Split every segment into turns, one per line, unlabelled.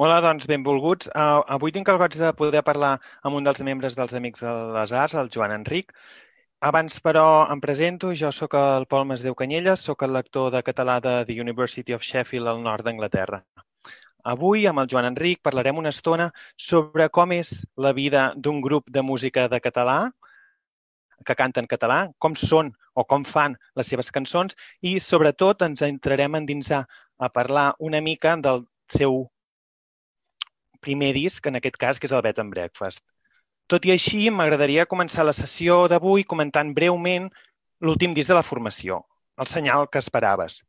Hola, doncs benvolguts. Uh, avui tinc el goig de poder parlar amb un dels membres dels Amics de les Arts, el Joan Enric. Abans, però, em presento. Jo sóc el Pol Masdeu Canyelles, sóc el lector de català de The University of Sheffield al nord d'Anglaterra. Avui, amb el Joan Enric, parlarem una estona sobre com és la vida d'un grup de música de català que canten català, com són o com fan les seves cançons i, sobretot, ens entrarem a endinsar a parlar una mica del seu primer disc, en aquest cas, que és el Bed and Breakfast. Tot i així, m'agradaria començar la sessió d'avui comentant breument l'últim disc de la formació, El senyal que esperaves,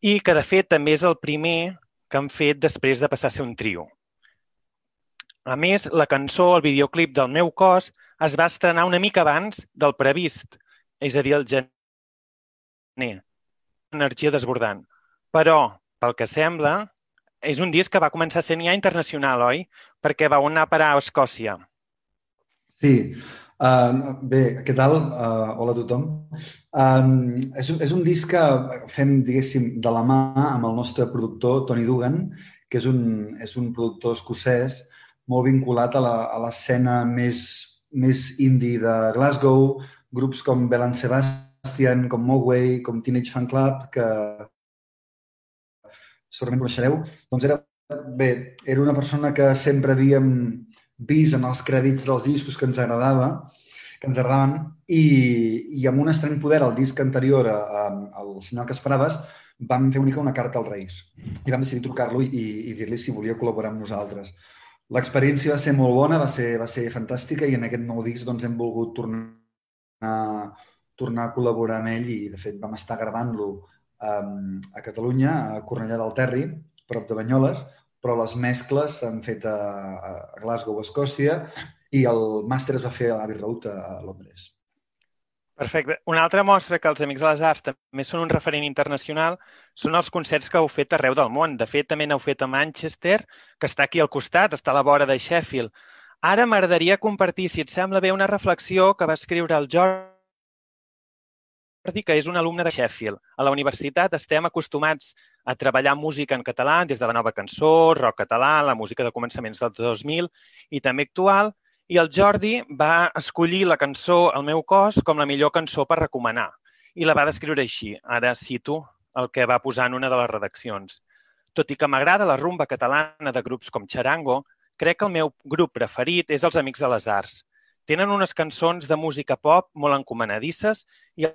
i que, de fet, també és el primer que han fet després de passar a ser un trio. A més, la cançó, el videoclip del meu cos, es va estrenar una mica abans del previst, és a dir, el gener. Energia desbordant. Però, pel que sembla, és un disc que va començar sent ja internacional, oi? Perquè va anar a parar a Escòcia.
Sí. Uh, bé, què tal? Uh, hola a tothom. Um, és, és un disc que fem, diguéssim, de la mà amb el nostre productor, Tony Dugan, que és un, és un productor escocès molt vinculat a l'escena més, més indie de Glasgow, grups com Bell Sebastian, com Mogwai, com Teenage Fan Club, que, segurament coneixereu, doncs era, bé, era una persona que sempre havíem vist en els crèdits dels discos que ens agradava, que ens agradaven, i, i amb un estrany poder al disc anterior, al senyal que esperaves, vam fer una una carta als Reis i vam decidir trucar-lo i, i dir-li si volia col·laborar amb nosaltres. L'experiència va ser molt bona, va ser, va ser fantàstica i en aquest nou disc doncs, hem volgut tornar a, tornar a col·laborar amb ell i, de fet, vam estar gravant-lo a Catalunya, a Cornellà del Terri, prop de Banyoles, però les mescles s'han fet a, a Glasgow, Escòcia, i el màster es va fer a Abbey Road, a Londres.
Perfecte. Una altra mostra que els Amics de les Arts també són un referent internacional són els concerts que heu fet arreu del món. De fet, també n'heu fet a Manchester, que està aquí al costat, està a la vora de Sheffield. Ara m'agradaria compartir, si et sembla bé, una reflexió que va escriure el Jordi, que és un alumne de Sheffield. A la universitat estem acostumats a treballar música en català des de la nova cançó, rock català, la música de començaments dels 2000 i també actual. I el Jordi va escollir la cançó El meu cos com la millor cançó per recomanar i la va descriure així. Ara cito el que va posar en una de les redaccions. Tot i que m'agrada la rumba catalana de grups com Charango, crec que el meu grup preferit és els Amics de les Arts. Tenen unes cançons de música pop molt encomanadisses i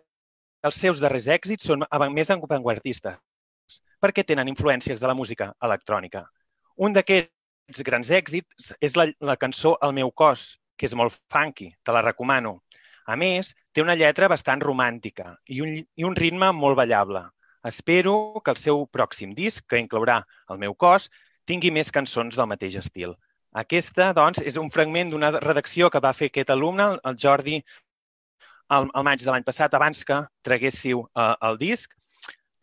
els seus darrers èxits són més avantguardistes perquè tenen influències de la música electrònica. Un d'aquests grans èxits és la, la cançó El meu cos, que és molt funky, te la recomano. A més, té una lletra bastant romàntica i un, i un ritme molt ballable. Espero que el seu pròxim disc, que inclourà El meu cos, tingui més cançons del mateix estil. Aquesta, doncs, és un fragment d'una redacció que va fer aquest alumne, el Jordi al, al maig de l'any passat, abans que traguéssiu uh, el disc.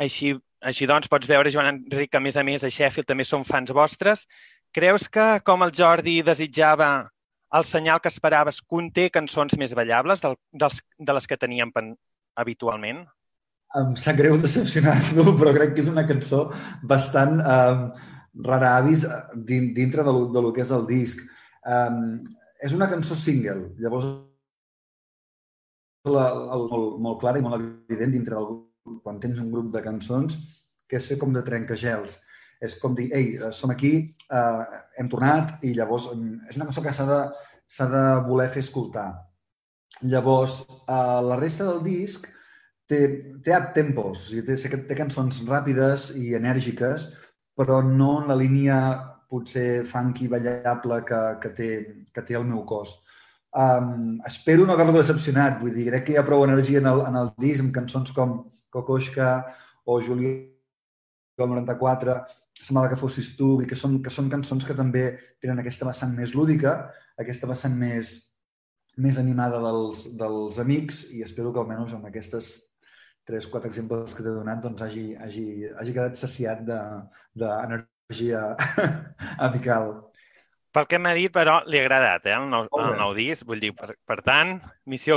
Així, així doncs, pots veure, Joan Enric, que a més a més a Sheffield també són fans vostres. Creus que, com el Jordi desitjava el senyal que esperaves, conté cançons més ballables del, dels, de les que teníem pen, habitualment?
Em sap greu decepcionar-lo, però crec que és una cançó bastant um, rara avis eh, dintre de lo, de lo que és el disc. Um, és una cançó single, llavors la, el, molt, molt clara i molt evident dintre del grup, quan tens un grup de cançons, que és fer com de trencagels. És com dir, ei, eh, som aquí, eh, hem tornat, i llavors mm, és una cançó que s'ha de, de voler fer escoltar. Llavors, eh, la resta del disc té, té tempos, o sigui, té, té cançons ràpides i enèrgiques, però no en la línia potser funky, ballable que, que, té, que té el meu cos. Um, espero no haver-lo decepcionat. Vull dir, crec que hi ha prou energia en el, en el disc, amb cançons com Kokoschka o Juliol 94, Semblava que fossis tu, i que són, que són cançons que també tenen aquesta vessant més lúdica, aquesta vessant més, més animada dels, dels amics, i espero que almenys amb aquestes tres, quatre exemples que t'he donat doncs hagi, hagi, hagi quedat saciat d'energia de, amical.
Pel que m'ha dit, però, li ha agradat, eh, el nou, el nou disc. Vull dir, per, per tant, missió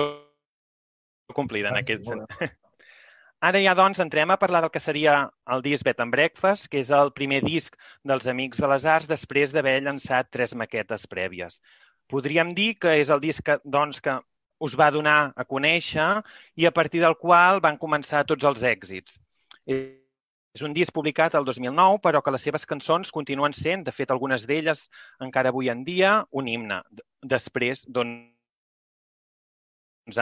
complida en aquest sentit. Ara ja, doncs, entrem a parlar del que seria el disc Bed and Breakfast, que és el primer disc dels Amics de les Arts després d'haver llançat tres maquetes prèvies. Podríem dir que és el disc que, doncs, que us va donar a conèixer i a partir del qual van començar tots els èxits. És un disc publicat el 2009, però que les seves cançons continuen sent, de fet, algunes d'elles encara avui en dia, un himne, després d'uns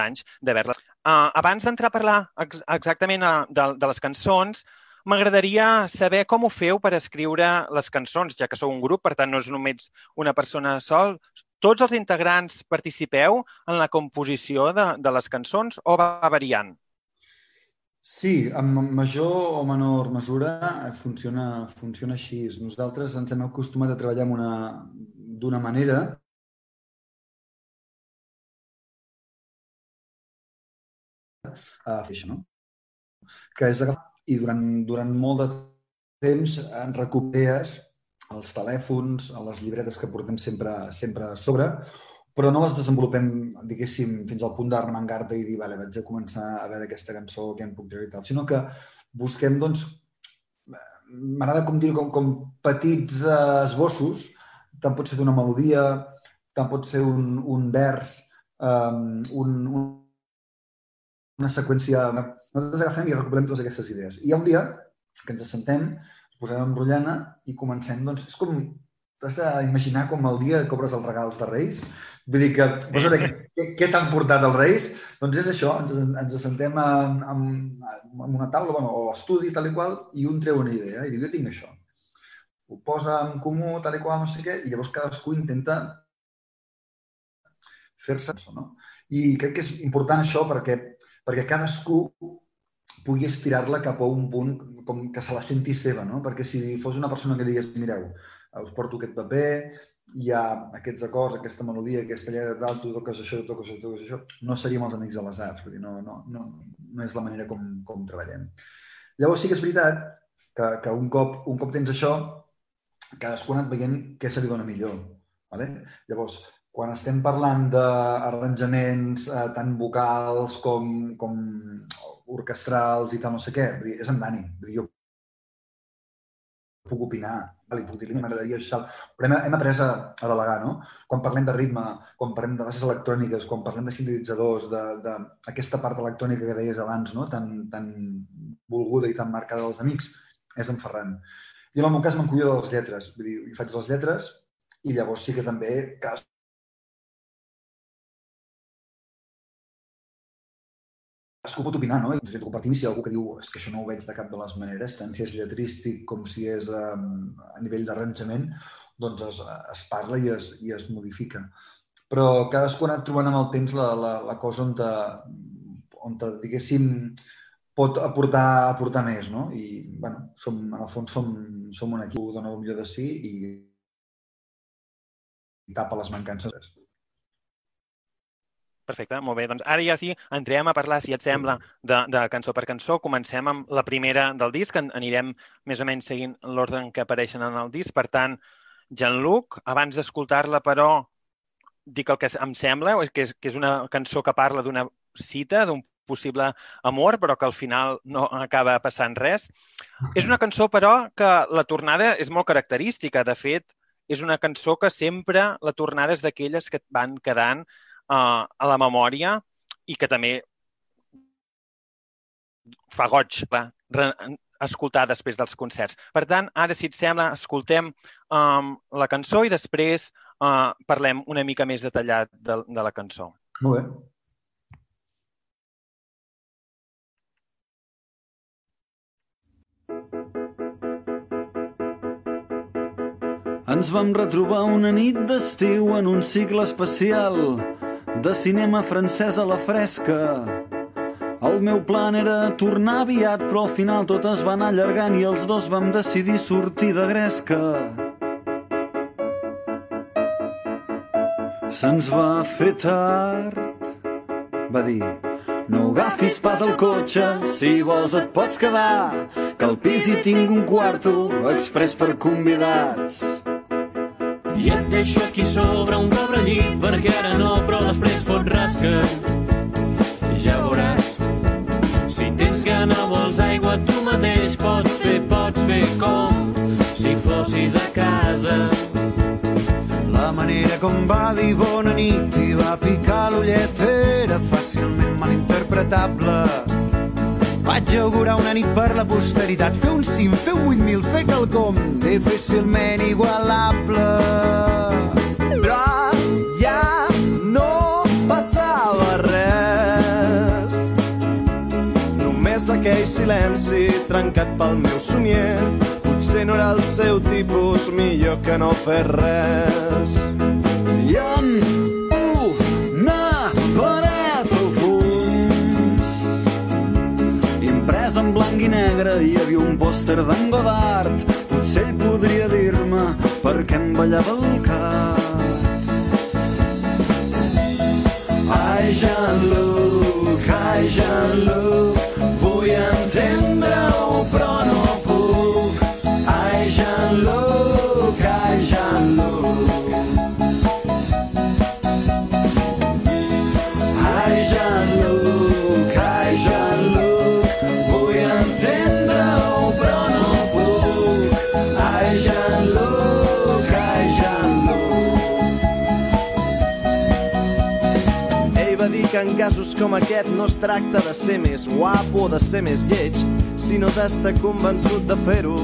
anys d'haver-les. Uh, abans d'entrar a parlar ex exactament uh, de, de les cançons, m'agradaria saber com ho feu per escriure les cançons, ja que sou un grup, per tant no és només una persona sol. Tots els integrants participeu en la composició de, de les cançons o va variant?
Sí, en major o menor mesura eh, funciona, funciona així. Nosaltres ens hem acostumat a treballar d'una manera a fer això, no? Que és agafar i durant, durant molt de temps en recuperes els telèfons, les llibretes que portem sempre, sempre a sobre, però no les desenvolupem, diguéssim, fins al punt d'arremangar-te i dir, vale, vaig a començar a veure aquesta cançó, què em puc treure i tal, sinó que busquem, doncs, m'agrada com dir com, com petits uh, esbossos, tant pot ser d'una melodia, tant pot ser un, un vers, um, un, un, una seqüència... Nosaltres agafem i recuperem totes aquestes idees. I hi ha un dia que ens assentem, posem en rotllana i comencem, doncs, és com T'has d'imaginar com el dia que obres els regals de Reis. Vull dir que, vols veure què, què, t'han portat els Reis? Doncs és això, ens, ens assentem en, en, en una taula bueno, o estudi tal i qual i un treu una idea i diu, jo tinc això. Ho posa en comú tal i qual, no sé què, i llavors cadascú intenta fer-se això, no? I crec que és important això perquè, perquè cadascú pugui estirar-la cap a un punt com que se la senti seva, no? Perquè si fos una persona que digués, mireu, us porto aquest paper, hi ha aquests acords, aquesta melodia, aquesta lletra tal, tu toques això, tu toques això, tu toques això, no seríem els amics de les arts, vull dir, no, no, no, no és la manera com, com treballem. Llavors sí que és veritat que, que un, cop, un cop tens això, cadascú ha anat veient què se li dona millor. Vale? Llavors, quan estem parlant d'arranjaments eh, tant vocals com, com orquestrals i tal, no sé què, vull dir, és en Dani. Vull dir, jo puc opinar, li puc dir, m'agradaria això. Però hem, hem après a, a delegar, no? Quan parlem de ritme, quan parlem de bases electròniques, quan parlem de sintetitzadors, d'aquesta part electrònica que deies abans, no? tan, tan volguda i tan marcada dels amics, és en Ferran. I en el meu cas me'n de les lletres. Vull dir, faig les lletres i llavors sí que també cas cadascú pot opinar, no? I ens compartim si hi ha algú que diu és que això no ho veig de cap de les maneres, tant si és lletrístic com si és um, a nivell d'arranjament, doncs es, es parla i es, i es modifica. Però cadascú ha anat trobant amb el temps la, la, la cosa on, te, on te, diguéssim, pot aportar, aportar més, no? I, bueno, som, en el fons som, som un equip que dona el millor de si i tapa les mancances.
Perfecte, molt bé. Doncs ara ja sí, entrem a parlar, si et sembla, de, de cançó per cançó. Comencem amb la primera del disc, anirem més o menys seguint l'ordre en què apareixen en el disc. Per tant, Jean-Luc, abans d'escoltar-la, però, dic el que em sembla, que és, que és una cançó que parla d'una cita, d'un possible amor, però que al final no acaba passant res. És una cançó, però, que la tornada és molt característica. De fet, és una cançó que sempre la tornada és d'aquelles que van quedant uh, a la memòria i que també fa goig clar, escoltar després dels concerts. Per tant, ara, si et sembla, escoltem um, la cançó i després uh, parlem una mica més detallat de, de la cançó.
Molt bé.
Ens vam retrobar una nit d'estiu en un cicle especial de cinema francès a la fresca. El meu plan era tornar aviat, però al final tot es va anar allargant i els dos vam decidir sortir de gresca. Se'ns va fer tard, va dir. No agafis pas el cotxe, si vols et pots quedar, que al pis hi tinc un quarto express per convidats. I et deixo aquí sobre un pobre llit perquè ara rasca. Ja veuràs, si tens gana, vols aigua, tu mateix pots fer, pots fer com si fossis a casa.
La manera com va dir bona nit i va picar l'ullet era fàcilment malinterpretable. Vaig augurar una nit per la posteritat, fer un cim, fer un 8.000, fer quelcom difícilment igualable. Aquell silenci trencat pel meu somier. Potser no era el seu tipus, millor que no fer res.
I en una paret al fons en blanc i negre hi havia un pòster d'en Godard potser ell podria dir-me per què em ballava el cap
casos com aquest no es tracta de ser més guapo o de ser més lleig, sinó d'estar convençut de fer-ho.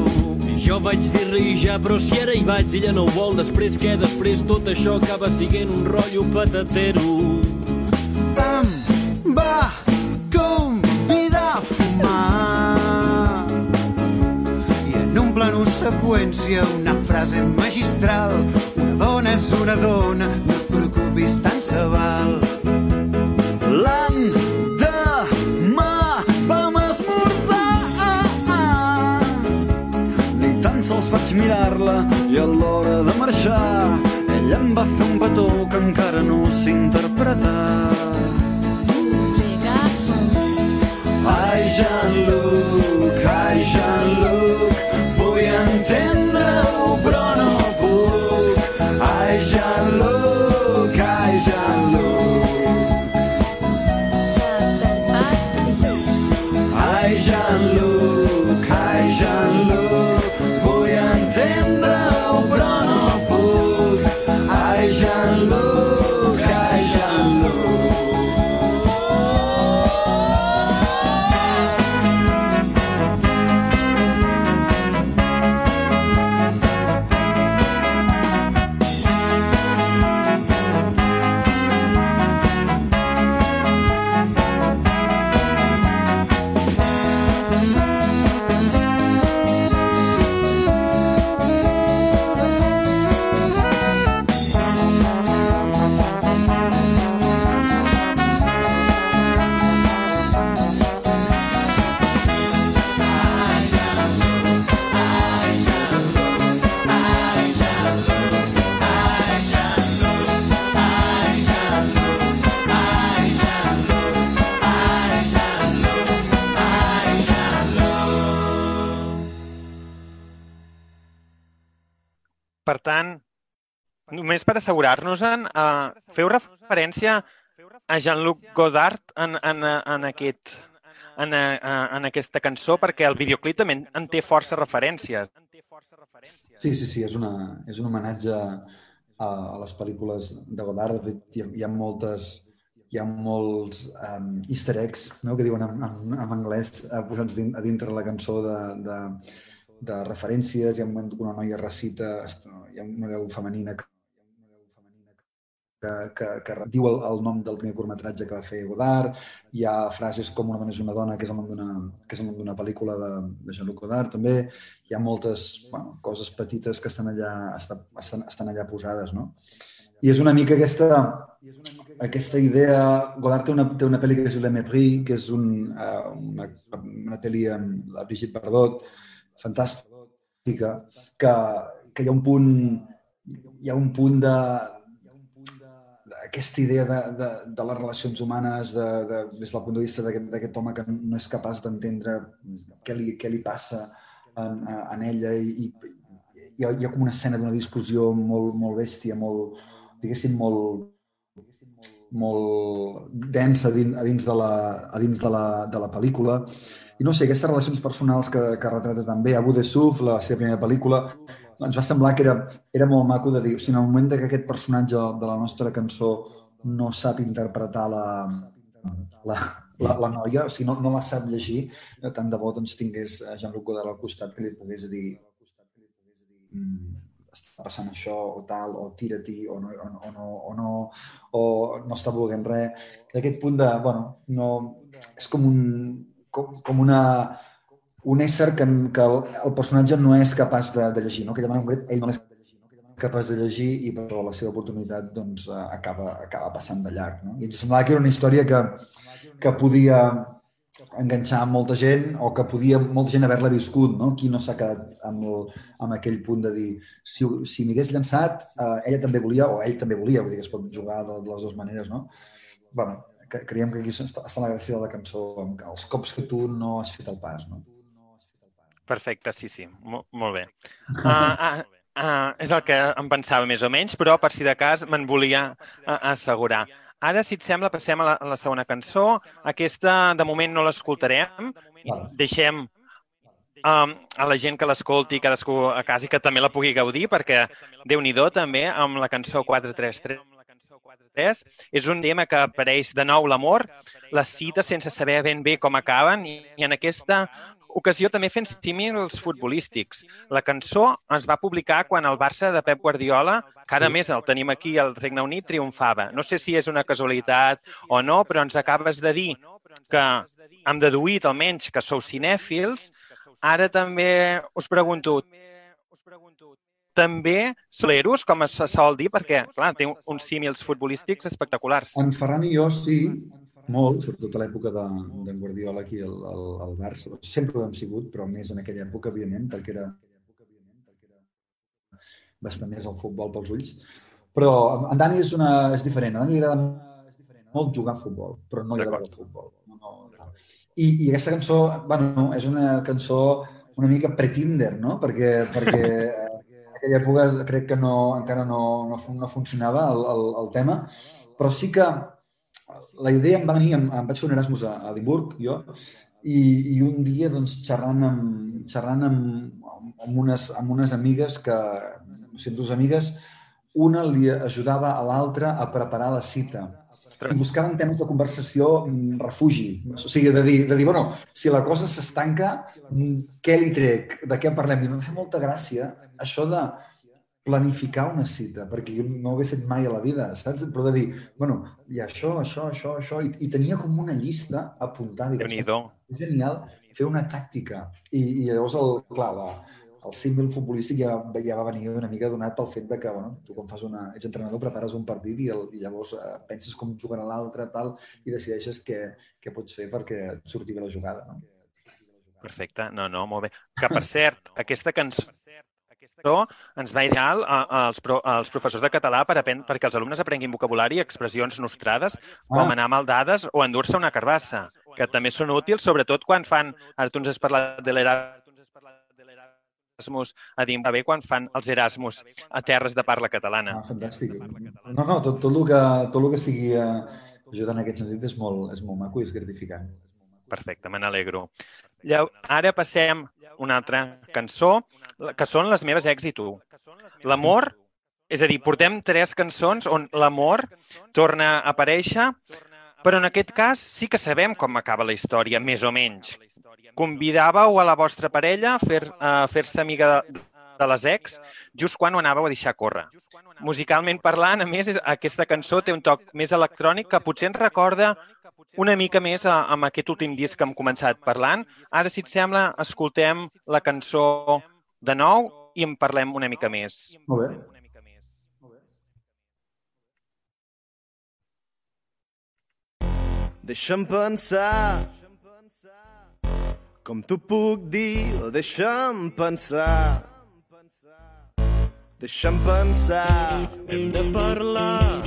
Jo vaig dir-li ja, però si ara hi vaig, ella no ho vol. Després què? Després tot això acaba siguent un rotllo patatero.
Em va convidar a fumar i en un plano seqüència una frase magistral una dona és una dona no et preocupis tant se val
mirar-la i a l'hora de marxar ella em va
assegurar-nos-en, uh, feu referència a Jean-Luc Godard en, en, en, aquest, en, uh, en aquesta cançó perquè el videoclip també en té força referències.
Sí, sí, sí, és, una, és un homenatge a, a les pel·lícules de Godard. De fet, Hi ha, hi ha moltes hi ha molts um, easter eggs, no?, que diuen en, en, en anglès, uh, posats a dintre la cançó de, de, de referències. Hi ha un moment que una noia recita, hi ha una veu femenina que que, que, que diu el, el nom del primer curtmetratge que va fer Godard. Hi ha frases com Una dona és una dona, que és el nom d'una que és el nom d'una pel·lícula de, de Jean-Luc Godard, també. Hi ha moltes bueno, coses petites que estan allà, estan, estan, allà posades, no? I és una mica aquesta, aquesta idea... Godard té una, té una pel·li que es diu Le Mépris, que és un, uh, una, una pel·li amb la Brigitte Bardot, fantàstica, que, que hi ha un punt hi ha un punt de, aquesta idea de, de, de les relacions humanes de, de, des del punt de vista d'aquest home que no és capaç d'entendre què, li, què li passa en, en ella i, i hi, ha, hi ha com una escena d'una discussió molt, molt bèstia, molt, diguéssim, molt, molt densa a dins, a dins, de, la, a dins de, la, de la pel·lícula. I no sé, aquestes relacions personals que, que retrata també Abu de Suf, la seva primera pel·lícula, ens va semblar que era, era molt maco de dir, o sigui, en el moment que aquest personatge de la nostra cançó no sap interpretar la, la, la, la noia, o sigui, no, no la sap llegir, tant de bo doncs, tingués Jean-Luc Godard al costat que li pogués dir mm, està passant això o tal, o tira-t'hi, o no, o, o, no, o, no, o no està volent res. Aquest punt de, bueno, no, és com, un, com, com una, un ésser que, que el, el personatge no és capaç de, de llegir, no? que demana un concret, ell no és capaç de llegir i per la seva oportunitat doncs, acaba, acaba passant de llarg. No? I ens semblava que era una història que, que podia enganxar molta gent o que podia molta gent haver-la viscut, no? Qui no s'ha quedat amb, el, amb aquell punt de dir si, si m'hi llançat, eh, ella també volia o ell també volia, vull dir que es pot jugar de, de les dues maneres, no? que, creiem que aquí està, està la gràcia de la cançó, els cops que tu no has fet el pas, no?
Perfecte, sí, sí, molt, molt bé. Uh, uh, uh, és el que em pensava més o menys, però per si de cas me'n volia uh, assegurar. Ara, si et sembla, passem a la, a la segona cançó. Aquesta, de moment, no l'escoltarem. Deixem um, a la gent que l'escolti, cadascú a casa, i que també la pugui gaudir, perquè déu nhi també, amb la cançó 433 és un tema que apareix de nou l'amor, les cites sense saber ben bé com acaben i, i en aquesta ocasió també fent símils futbolístics. La cançó es va publicar quan el Barça de Pep Guardiola, que ara més el tenim aquí al Regne Unit, triomfava. No sé si és una casualitat o no, però ens acabes de dir que hem deduït almenys que sou cinèfils. Ara també us pregunto, també soleros, com es sol dir, perquè, clar, té uns símils futbolístics espectaculars.
En Ferran i jo sí, molt, sobretot a l'època d'en de, Guardiola aquí al, al, al Barça. Sempre ho hem sigut, però més en aquella època, òbviament, perquè era bastant més el futbol pels ulls. Però en Dani és, una, és diferent. A Dani agrada molt jugar a futbol, però no li agrada el futbol. No, no, I, I aquesta cançó, bueno, és una cançó una mica pre-Tinder, no? Perquè, perquè aquella època crec que no, encara no, no, no funcionava el, el, el tema, però sí que la idea em va venir, em, em vaig fer un Erasmus a, a Edimburg, jo, i, i un dia, doncs, xerrant amb, xerrant amb, amb, unes, amb unes amigues que, o sigui, dues amigues, una li ajudava a l'altra a preparar la cita buscaven temes de conversació mm, refugi. O sigui, de dir, de dir bueno, si la cosa s'estanca, mm, què li trec? De què parlem? I em fer molta gràcia això de planificar una cita, perquè jo no ho he fet mai a la vida, saps? Però de dir, bueno, hi ha això, això, això, això, i, i tenia com una llista apuntada.
déu nhi És
genial fer una tàctica. I, i llavors, el, clar, la, el símbol futbolístic ja, ja va venir una mica donat pel fet de que, bueno, tu quan fas una, ets entrenador, prepares un partit i, el, i llavors eh, penses com jugarà l'altre, tal, i decideixes què, què pots fer perquè et surti bé la jugada, no?
Perfecte, no, no, molt bé. Que, per cert, aquesta cançó, ens va ideal als, pro, als professors de català per aprendre, perquè els alumnes aprenguin vocabulari i expressions nostrades, com ah. anar maldades o endur-se una carbassa, que també són útils, sobretot quan fan, ara tu ens has parlat de l'Erasmus a bé quan fan els Erasmus a terres de parla catalana.
Ah, fantàstic. No, no, tot, tot, el que, tot el que sigui eh, ajudant en aquest sentit és molt, és molt maco i és gratificant.
Perfecte, me n'alegro. Ara passem una altra cançó, que són les meves èxito. L'amor, és a dir, portem tres cançons on l'amor torna a aparèixer, però en aquest cas sí que sabem com acaba la història, més o menys. Convidàveu a la vostra parella a fer-se a fer amiga de, de les ex just quan ho anàveu a deixar córrer. Musicalment parlant, a més, aquesta cançó té un toc més electrònic que potser ens recorda una mica més a, amb aquest últim disc que hem començat parlant. Ara, si et sembla, escoltem la cançó de nou i en parlem una mica més.
Molt bé.
Deixa'm pensar com t'ho puc dir, deixa'm pensar. Deixa'm pensar.
Hem de parlar.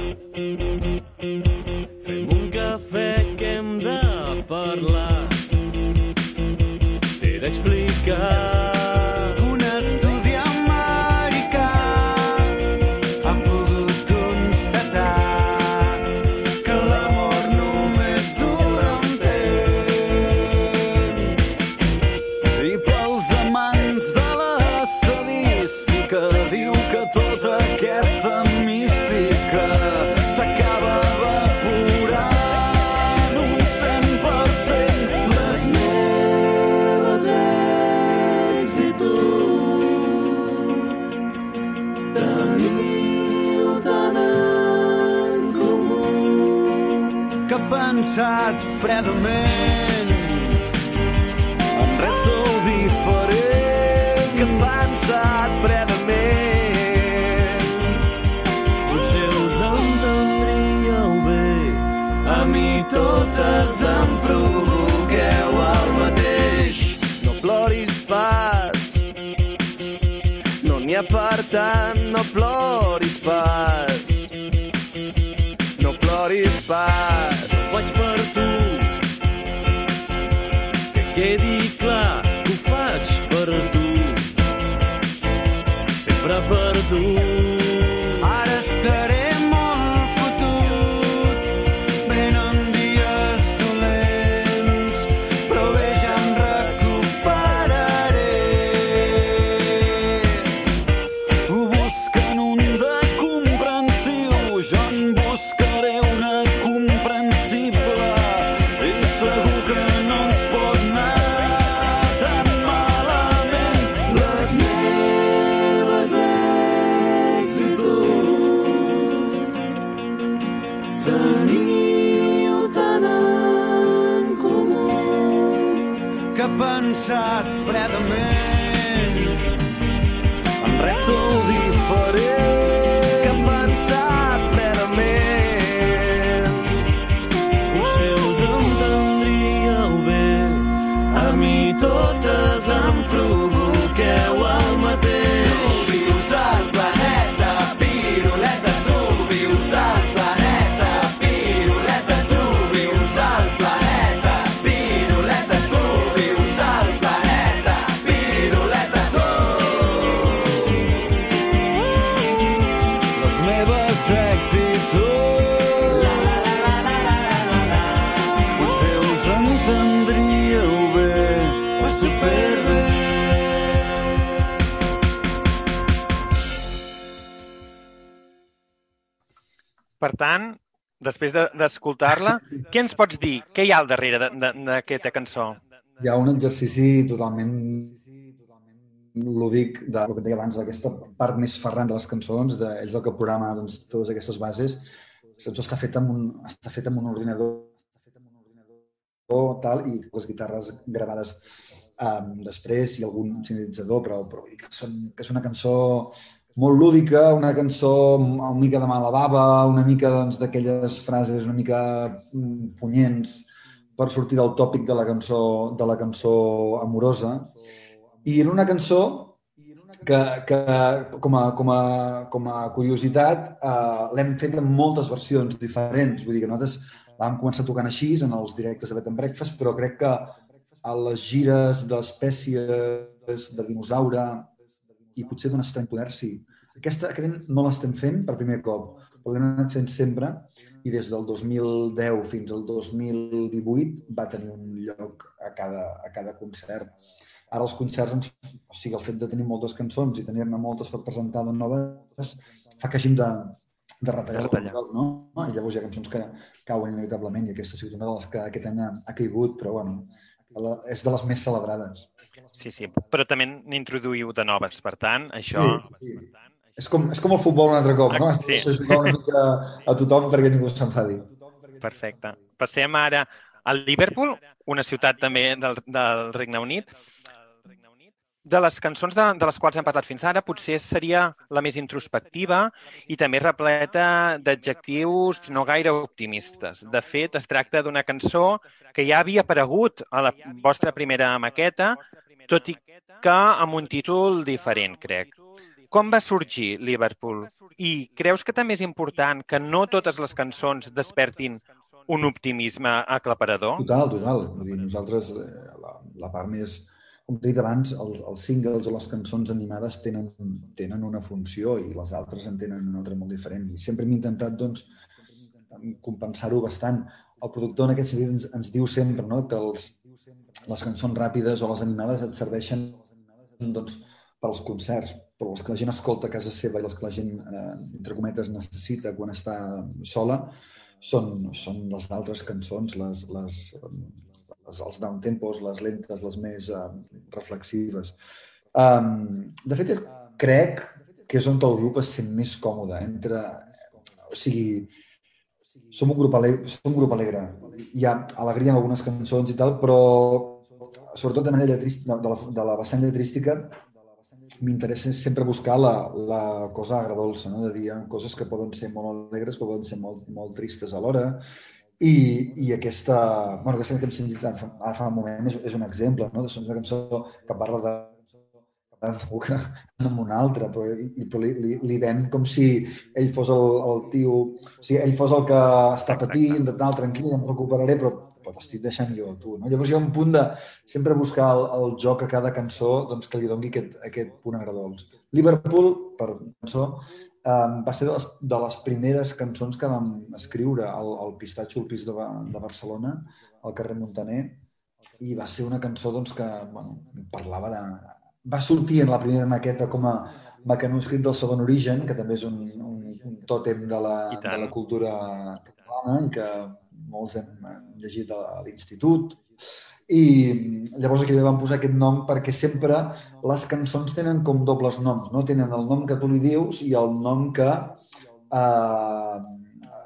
Fem un cafè que hem de parlar. T'he d'explicar
després de- d'escoltar-la, què ens pots dir? Què hi ha al darrere de- de- d'aquesta cançó?
Hi ha un exercici totalment lúdic de, el que deia abans, d'aquesta part més ferrant de les cançons, de, ells el que programa doncs, totes aquestes bases, saps, està fet amb un, està fet amb un ordinador tal, i les guitarres gravades um, després i algun sintetitzador, però, però vull dir que, són, que és una cançó molt lúdica, una cançó una mica de mala bava, una mica doncs, d'aquelles frases una mica mm, punyents per sortir del tòpic de la cançó, de la cançó amorosa. I en una cançó que, que com, a, com, a, com a curiositat eh, l'hem fet en moltes versions diferents. Vull dir que nosaltres vam començar tocant així en els directes de Bed and Breakfast, però crec que a les gires d'espècies, de dinosaure i potser d'un estrany poder, sí. Aquesta, aquest no l'estem fent per primer cop, però l'hem anat fent sempre i des del 2010 fins al 2018 va tenir un lloc a cada, a cada concert. Ara els concerts, ens, o sigui, el fet de tenir moltes cançons i tenir-ne moltes per presentar de noves fa que hàgim de, de retallar,
De retallar.
el no? I llavors hi ha cançons que cauen inevitablement i aquesta ha sigut una de les que aquest any ha, ha caigut, però bueno, és de les més celebrades.
Sí, sí, però també n'introduïu de noves, per tant, això...
Sí, sí. És com, és com el futbol un altre cop, no?
Sí.
De jugar una mica a tothom perquè ningú s'enfadi.
Perfecte. Passem ara a Liverpool, una ciutat també del, del Regne Unit. De les cançons de, de les quals hem parlat fins ara, potser seria la més introspectiva i també repleta d'adjectius no gaire optimistes. De fet, es tracta d'una cançó que ja havia aparegut a la vostra primera maqueta, tot i que amb un títol diferent, crec. Com va sorgir Liverpool? I creus que també és important que no totes les cançons despertin un optimisme aclaparador?
Total, total. Vull dir, nosaltres, eh, la, la part més... Com t'he dit abans, els, els singles o les cançons animades tenen, tenen una funció i les altres en tenen una altra molt diferent. I sempre hem intentat, doncs, compensar-ho bastant. El productor, en aquest sentit, ens, ens diu sempre no? que els, les cançons ràpides o les animades et serveixen doncs, per als concerts, però les que la gent escolta a casa seva i les que la gent, eh, entre cometes, necessita quan està sola, són, són les altres cançons, les, les, les, els downtempos, les lentes, les més uh, reflexives. Um, de fet, crec que és on el grup es sent més còmode entre... O sigui, som un grup alegre, som un grup alegre. Hi ha alegria en algunes cançons i tal, però sobretot de manera lletrística, de, la, de la vessant lletrística, m'interessa sempre buscar la, la cosa agradolça, no? de dir coses que poden ser molt alegres, però poden ser molt, molt tristes alhora. I, i aquesta, bueno, aquesta que hem sentit ara fa, un moment és, és un exemple, no? És una cançó que parla de que amb un altre, però, però li, li, li ven com si ell fos el, el tio... O sigui, ell fos el que està patint, de tal, tranquil, ja em recuperaré, però, però t'estic deixant jo tu. No? Llavors hi ha un punt de sempre buscar el, el joc a cada cançó doncs, que li doni aquest, aquest punt agradols. Liverpool, per cançó, um, va ser de les, de les primeres cançons que vam escriure al, al Pistatxo, al pis de, de Barcelona, al carrer Montaner, i va ser una cançó doncs, que bueno, parlava de, va sortir en la primera maqueta com a mecanoscrit del segon origen, que també és un, un, un tòtem de la, de la cultura catalana i que molts hem llegit a l'institut. I llavors aquí li vam posar aquest nom perquè sempre les cançons tenen com dobles noms, no? Tenen el nom que tu li dius i el nom que, eh,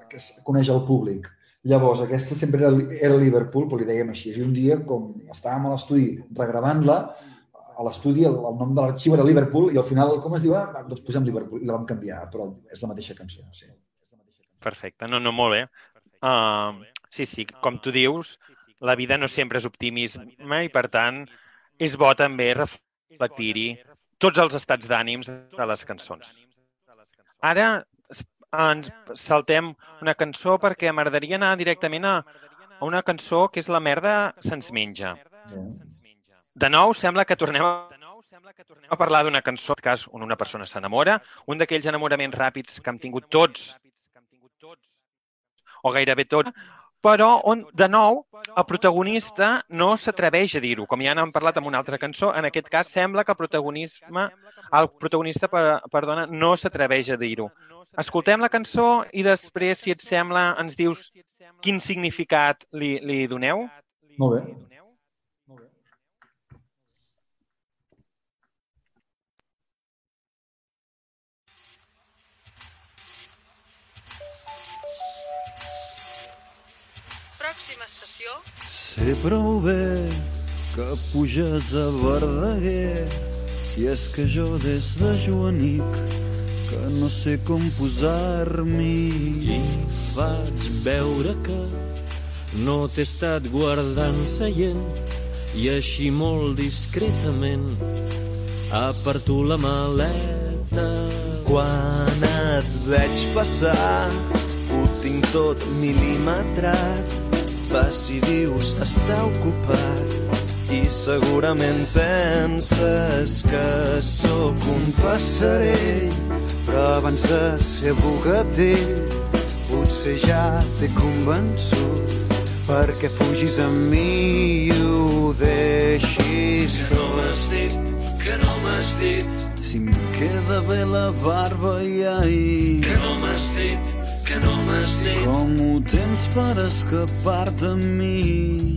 que es coneix el públic. Llavors, aquesta sempre era, era Liverpool, però li dèiem així. I un dia, com estàvem a l'estudi regravant-la, a l'estudi el, el nom de l'arxiu era Liverpool i al final, com es diu? Ah, doncs posem Liverpool i la vam canviar, però és la mateixa cançó. Sí.
Perfecte, no, no, molt bé. Uh, sí, sí, com tu dius, la vida no sempre és optimisme i, per tant, és bo també reflectir-hi tots els estats d'ànims de les cançons. Ara ens saltem una cançó perquè m'agradaria anar directament a, una cançó que és La merda se'ns menja. De nou, sembla que tornem a parlar d'una cançó, en cas on una persona s'enamora, un d'aquells enamoraments ràpids que hem tingut tots, o gairebé tots, però on, de nou, el protagonista no s'atreveix a dir-ho. Com ja n'hem parlat amb una altra cançó, en aquest cas sembla que el protagonisme, el protagonista perdona, no s'atreveix a dir-ho. Escoltem la cançó i després, si et sembla, ens dius quin significat li, li doneu?
Molt bé.
Sé prou bé que puges a Verdaguer i és que jo des de Joanic que no sé com posar-m'hi
i faig veure que no t'he estat guardant seient i així molt discretament aparto la maleta
quan et veig passar ho tinc tot mil·limetrat vas i dius està ocupat. I segurament penses que sóc un passarell però abans de ser bugatell potser ja t'he convençut. Perquè fugis amb mi i ho deixis
que no m'has dit, que no m'has dit.
Si em queda bé la barba i ahir
que no m'has dit que no m'has dit.
Com ho tens per escapar-te amb mi?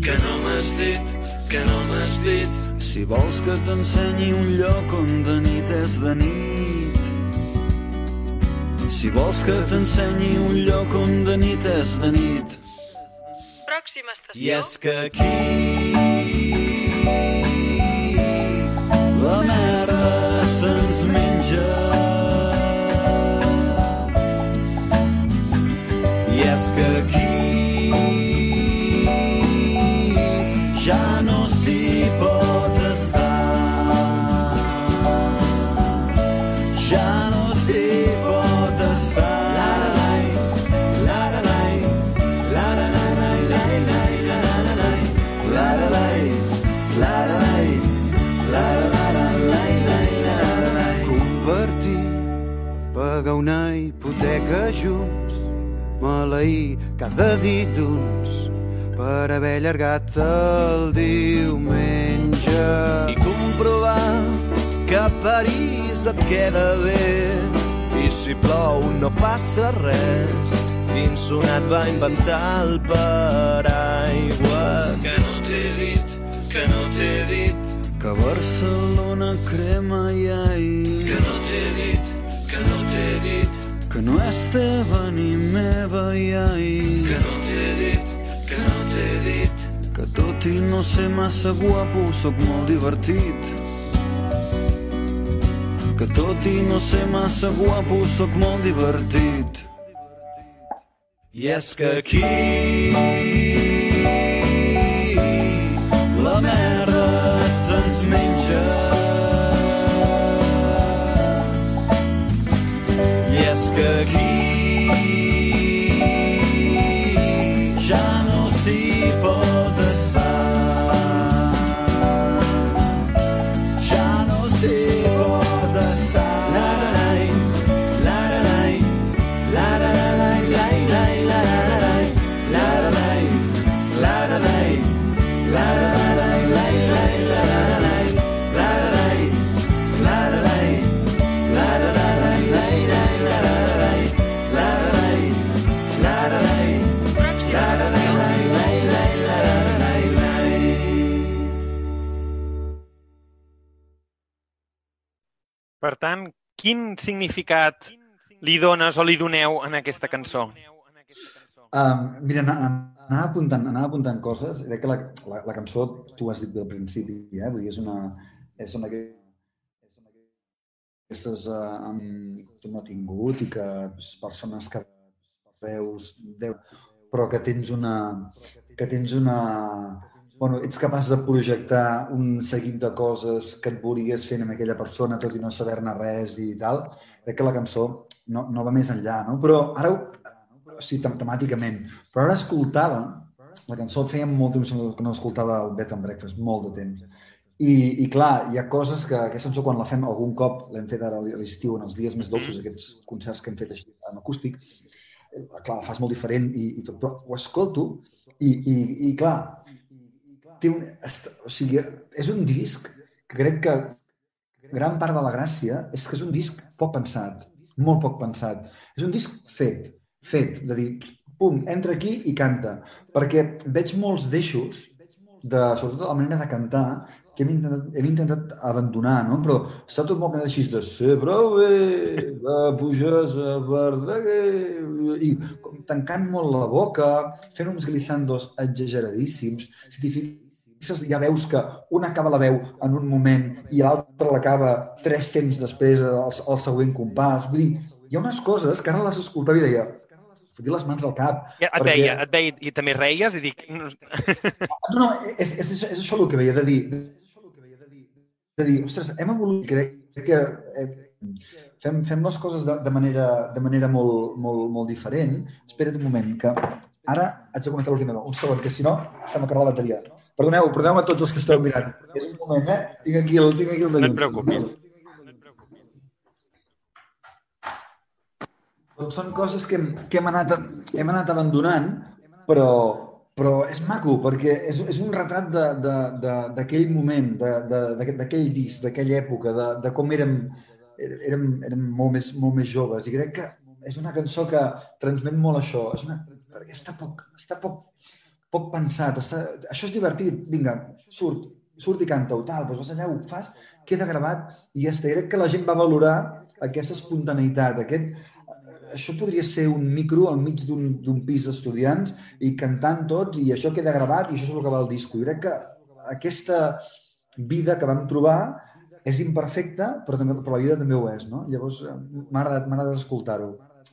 Que no m'has dit, que no m'has dit.
Si vols que t'ensenyi un lloc on de nit és de nit. Si vols que t'ensenyi un lloc on de nit és de nit.
Pròxima estació.
i és que aquí
la merda
junts maleir cada dilluns per haver allargat el diumenge.
I comprovar
que a París et queda bé i si plou no passa res quin sonat va inventar el paraigua.
Que no t'he dit, que no t'he dit.
Que Barcelona crema i ahir
que no t'he dit, que no
és teva ni meva i ahir
Que no t'he dit, que no t'he dit.
Que tot i no ser massa guapo sóc molt divertit. Que tot i no ser massa guapo sóc molt divertit.
I és que aquí
Per tant, quin significat li dones o li doneu en aquesta cançó?
Um, mira, anava, apuntant, anava apuntant coses. Crec que la, la, la cançó, tu has dit al principi, eh? Vull dir, és una... És una aquestes uh, amb tu no ha tingut i que persones que veus Déu, però que tens una... que tens una... Bueno, ets capaç de projectar un seguit de coses que et veuries fent amb aquella persona tot i no saber-ne res i tal. Crec que la cançó no, no va més enllà, no? Però ara, sí, tem- temàticament, però ara escoltada, la cançó feia molt temps que no escoltava el Bed and Breakfast, molt de temps. I, I clar, hi ha coses que aquesta cançó quan la fem algun cop, l'hem fet ara a l'estiu, en els dies més dolços, aquests concerts que hem fet així en acústic, eh, clar, la fas molt diferent i, i tot, però ho escolto i, i, i clar, té un, o sigui, és un disc que crec que gran part de la gràcia és que és un disc poc pensat, molt poc pensat. És un disc fet, fet, de dir, pum, entra aquí i canta. Perquè veig molts deixos, de, sobretot la manera de cantar, que hem intentat, hem intentat abandonar, no? Però està tot molt així de ser prou bé, de puges a Verdaguer, i com tancant molt la boca, fent uns glissandos exageradíssims. Si t'hi fixes, ja veus que un acaba la veu en un moment i l'altre l'acaba tres temps després al, al següent compàs. Vull dir, hi ha unes coses que ara les escoltava i deia fotia les mans al cap.
Ja, Et
perquè-
veia, et veia i també reies i dic... no,
No, no, és, és, és, és això el que veia, de dir, de dir, ostres, hem evolucionat, crec, crec que eh, fem, fem les coses de, de, manera, de manera molt, molt, molt diferent. Espera't un moment, que ara haig de connectar l'ordinador. Un segon, que si no, se m'acabarà la bateria. Perdoneu, perdoneu a tots els que esteu mirant. És un moment, eh? Tinc aquí el, tinc aquí el
no et preocupis.
Doncs són coses que hem, que hem, anat, hem anat abandonant, però, però és maco, perquè és, és un retrat de- de- de- d'aquell moment, de- de- d'aquell disc, d'aquella època, de, de com érem, érem, érem molt, més, molt més joves. I crec que és una cançó que transmet molt això. És una, perquè està poc, està poc, poc pensat. Està, això és divertit, vinga, surt, surt i canta-ho, tal, doncs vas allà, ho fas, queda gravat i ja està. I crec que la gent va valorar aquesta espontaneïtat, aquest, això podria ser un micro al mig d'un pis d'estudiants i cantant tots i això queda gravat i això és el que va al disco. I crec que aquesta vida que vam trobar és imperfecta, però, també, però la vida també ho és, no? Llavors, eh, m'ha agradat, agradat escoltar-ho.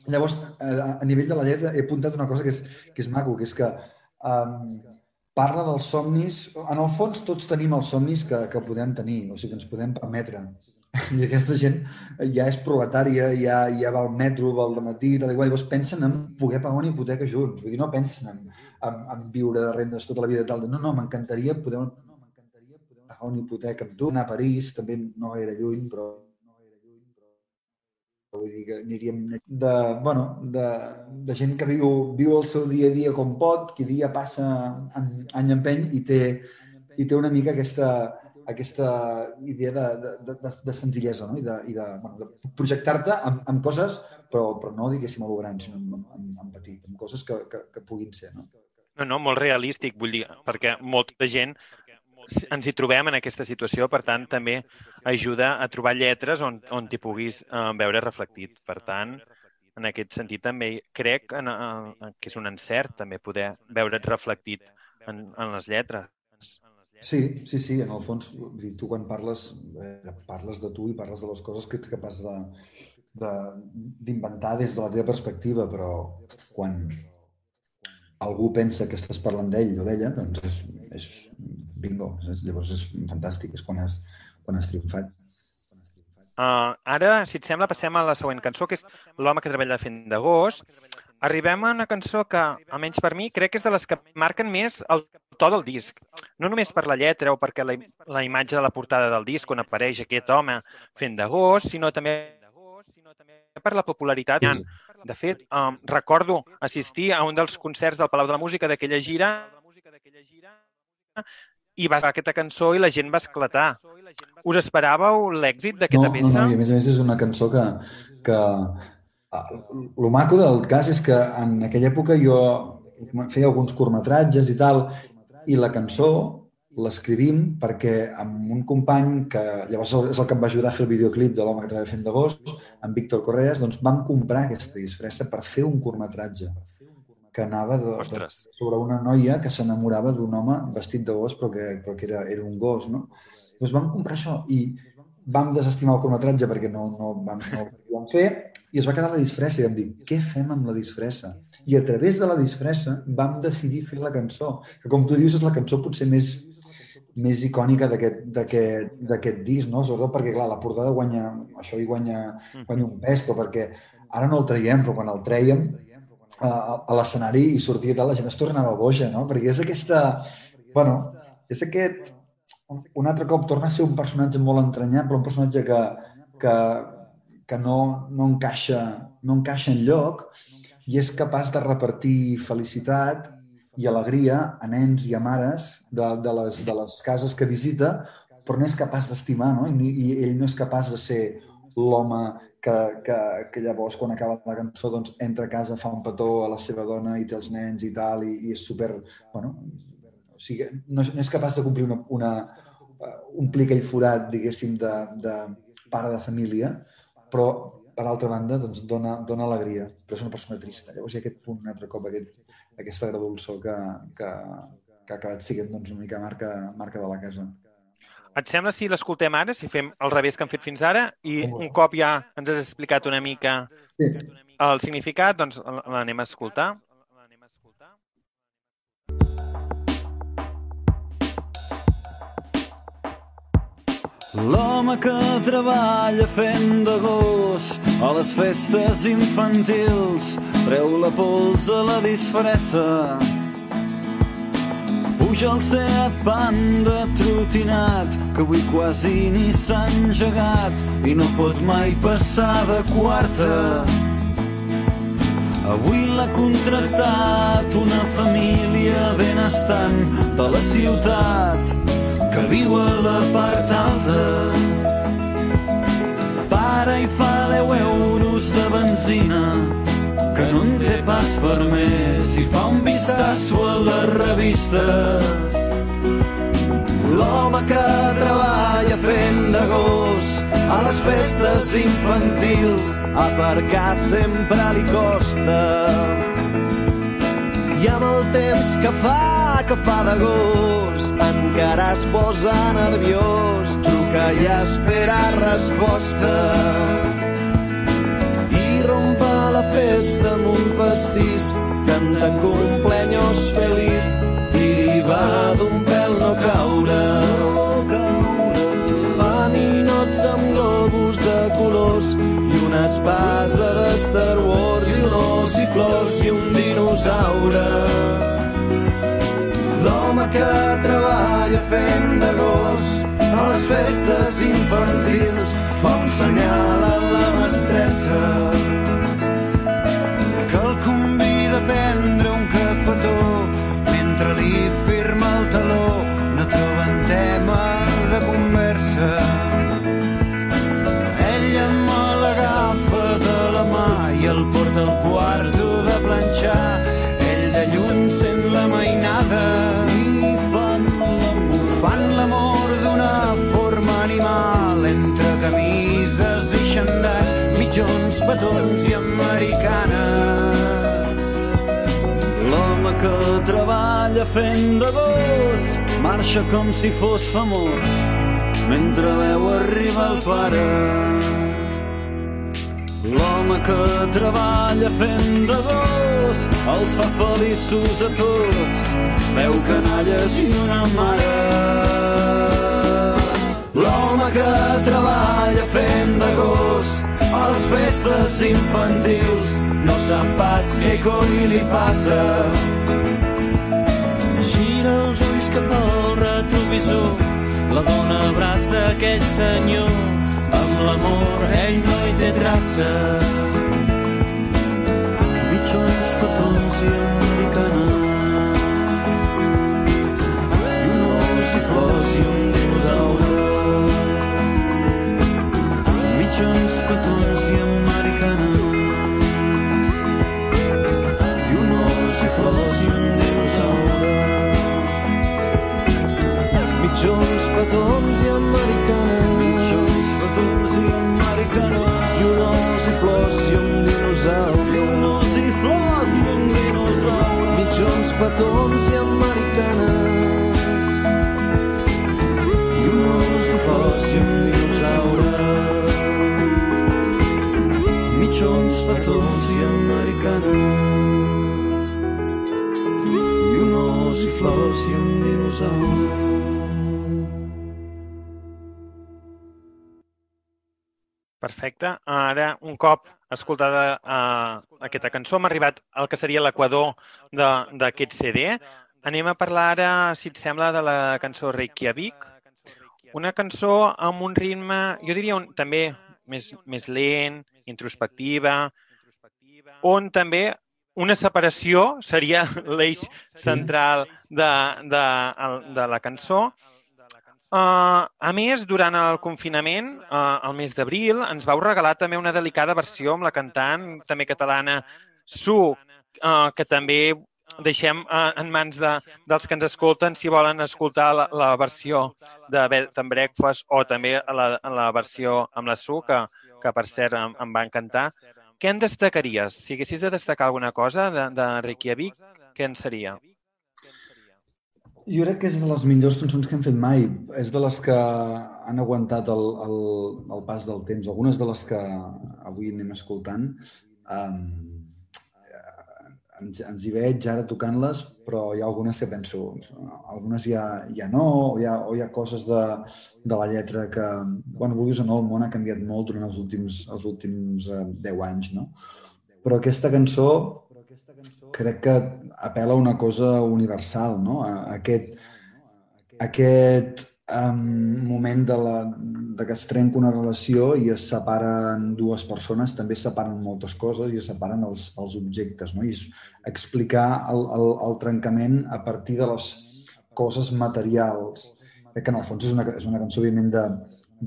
Llavors, eh, a nivell de la lletra, he apuntat una cosa que és, que és maco, que és que um, parla dels somnis... En el fons, tots tenim els somnis que, que podem tenir, o sigui, que ens podem permetre. I aquesta gent ja és proletària, ja, ja va al metro, va al matí, tal i qual, llavors pensen en poder pagar una hipoteca junts. Vull dir, no pensen en, en, en viure de rendes tota la vida. Tal. No, no, m'encantaria poder pagar una hipoteca amb tu, anar a París, també no gaire lluny, però vull dir que aniríem de, bueno, de, de gent que viu, viu el seu dia a dia com pot, qui dia passa en, any empeny i té, i té una mica aquesta, aquesta idea de, de, de, de senzillesa no? i de, i de, bueno, de projectar-te amb, amb coses, però, però no diguéssim a lo gran, sinó en, en, en petit, amb coses que, que, que puguin ser. No?
No, no, molt realístic, vull dir, perquè molta gent ens hi trobem en aquesta situació, per tant, també ajuda a trobar lletres on, on t'hi puguis eh, veure reflectit. Per tant, en aquest sentit també crec en, en, que és un encert també poder veure't reflectit en, en les lletres.
Sí, sí, sí, en el fons, dir, tu quan parles, eh, parles de tu i parles de les coses que ets capaç de de- d'inventar des de la teva perspectiva, però quan algú pensa que estàs parlant d'ell o d'ella, doncs és, és bingo, llavors és fantàstic, és quan has, quan has triomfat.
Uh, ara, si et sembla, passem a la següent cançó, que és L'home que treballa fent de gos. Arribem a una cançó que, almenys per mi, crec que és de les que marquen més el to del disc. No només per la lletra o perquè la, la imatge de la portada del disc on apareix aquest home fent de gos, sinó també per la popularitat. De fet, um, recordo assistir a un dels concerts del Palau de la Música d'aquella gira i va aquesta cançó i la gent va esclatar. Us esperàveu l'èxit
No,
d'aquesta
no,
peça?
no, i a més a més és una cançó que, que ah, el maco del cas és que en aquella època jo feia alguns curtmetratges i tal, i la cançó l'escrivim perquè amb un company que llavors és el que em va ajudar a fer el videoclip de l'home que treballa fent d'agost, en Víctor Correas, doncs vam comprar aquesta disfressa per fer un curtmetratge que anava de, de, sobre una noia que s'enamorava d'un home vestit de gos però que, però que era, era un gos, no? Doncs vam comprar això i vam desestimar el curtmetratge perquè no, no, vam, no ho vam fer i es va quedar la disfressa i vam dir, què fem amb la disfressa? I a través de la disfressa vam decidir fer la cançó, que com tu dius és la cançó potser més, més icònica d'aquest disc, no? sobretot perquè, clar, la portada guanya, això hi guanya, guanya un pes, però perquè ara no el traiem, però quan el traiem a, l'escenari i sortia tal, la gent es tornava boja, no? Perquè és aquesta... Bueno, és aquest... Un altre cop torna a ser un personatge molt entranyable, un personatge que, que, que no, no, encaixa, no encaixa en lloc i és capaç de repartir felicitat i alegria a nens i a mares de, de, les, de les cases que visita, però no és capaç d'estimar, no? I, I ell no és capaç de ser l'home que, que, que llavors, quan acaba la cançó, doncs, entra a casa, fa un petó a la seva dona i té els nens i tal, i, i és super... Bueno, o sigui, no, no és capaç de complir una, una, eh, omplir aquell forat, diguéssim, de, de pare de família, però, per altra banda, doncs, dona, dona alegria, però és una persona trista. Llavors hi ha aquest punt, un altre cop, aquest, aquesta agradolçó que, que, que ha acabat sent doncs, una mica marca, marca de la casa.
Et sembla si l'escoltem ara, si fem el revés que hem fet fins ara, i un cop ja ens has explicat una mica
Sí.
el significat, doncs l'anem a escoltar.
L'home que treballa fent de gos a les festes infantils treu la pols a la disfressa. Puja al Seat Panda trotinat que avui quasi ni s'ha engegat i no pot mai passar de quarta. Avui l'ha contractat una família benestant de la ciutat que viu a la part alta. Para i fa 10 euros de benzina que no en té pas per més i fa un vistazo a la revista.
L'home que treballa fent de gos a les festes infantils aparcar sempre li costa. I amb el temps que fa, que fa de gos, encara es posa nerviós, truca i espera resposta. I rompa amb un pastís, cantant cumpleaños feliç, i va d'un pèl no caure. Fa ninots amb globus de colors i una espasa de Star Wars i un os i flors i un dinosaure. L'home que treballa fent de gos a les festes infantils fa un senyal a la mestressa
cafetó mentre li firma el taló no troben tema de conversa. Ella me l'agafa de la mà i el porta al quarto de planxar. Ell de lluny sent la mainada. I fan l'amor d'una forma animal entre camises i xandats
mitjons, petons i americanes.
Que treballa fent de gos marxa com si fos famós mentre veu arribar el pare. L'home que treballa fent de gos els fa feliços a tots, veu canalles i una mare. L'home que treballa fent de gos a les festes infantils no sap pas què cony li passa.
Gira els ulls cap al retrovisor, la dona abraça aquell senyor, amb l'amor ell no hi té traça.
Mitjons, petons i americanes. Petons i americanes. I un os i flors i un dinosaure.
Mitjons, petons i americanes.
Mitjons, petons i americanes.
I un os i flors i un dinosaure.
I un os i flors i un dinosaure.
Mitjons, petons i americanes.
Flors i un dinosaure.
Perfecte. Ara, un cop escoltada uh, aquesta cançó, hem arribat al que seria l'equador d'aquest CD. Anem a parlar ara, si et sembla, de la cançó Reykjavik. Una cançó amb un ritme, jo diria, un, també més, més lent, introspectiva, on també una separació seria l'eix central de, de, de la cançó. Uh, a més, durant el confinament, uh, el mes d'abril, ens vau regalar també una delicada versió amb la cantant també catalana Su, uh, que també deixem uh, en mans de, dels que ens escolten si volen escoltar la, la versió de Bed and Breakfast o també la, la versió amb la Su, que, que per cert em, em va encantar. Què en destacaries? Si haguessis de destacar alguna cosa de, de Reykjavik, què en seria?
Jo crec que és de les millors cançons que hem fet mai. És de les que han aguantat el, el, el pas del temps. Algunes de les que avui anem escoltant um, ens, ens hi veig ara tocant-les, però hi ha algunes que penso, algunes ja, ja no, o hi ha, o hi ha coses de, de la lletra que, bueno, vulguis o no, el món ha canviat molt durant els últims, els últims uh, 10 anys, no? Però aquesta cançó crec que apela a una cosa universal, no? A aquest, aquest um, moment de, la, de que es trenca una relació i es separen dues persones, també es separen moltes coses i es separen els, els objectes, no? I és explicar el, el, el trencament a partir de les coses materials. Crec que en el fons és una, és una cançó, òbviament, de,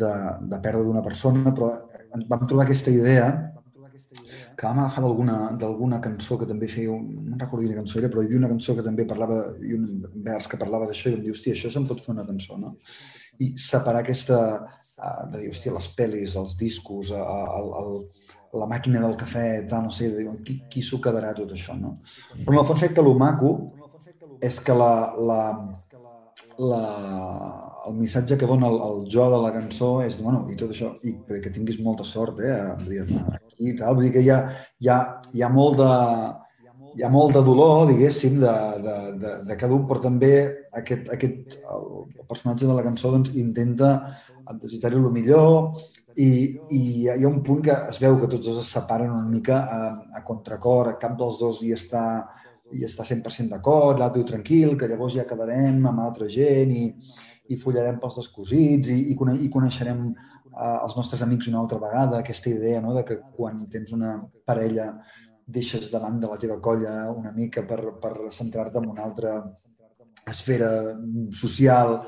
de, de perdre d'una persona, però vam trobar aquesta idea que vam agafar d'alguna cançó que també feia, no recordo quina cançó era, però hi havia una cançó que també parlava, i un vers que parlava d'això, i vam dir, hòstia, això se'n pot fer una cançó, no? I separar aquesta, uh, de dir, hòstia, les pel·lis, els discos, uh, el, el, la màquina del cafè, tal, no sé, de dir, qui, qui s'ho quedarà tot això, no? Però en el fons crec que el maco és que la, la, la, el missatge que dona el, el jo de la cançó és, bueno, i tot això, i que tinguis molta sort, eh, a aquí i tal, vull dir que hi ha, hi ha, hi ha molt de, hi ha molt de dolor, diguéssim, de, de, de, de cada un, però també aquest, aquest, el personatge de la cançó doncs, intenta desitjar-hi el millor i, i hi ha un punt que es veu que tots dos es separen una mica a, a contracor, cap dels dos hi està, hi està 100% d'acord, l'altre diu tranquil, que llavors ja quedarem amb altra gent i, i follarem pels descosits i, i, i coneixerem uh, els nostres amics una altra vegada, aquesta idea no? de que quan tens una parella deixes davant de la teva colla una mica per, per centrar-te en una altra esfera social.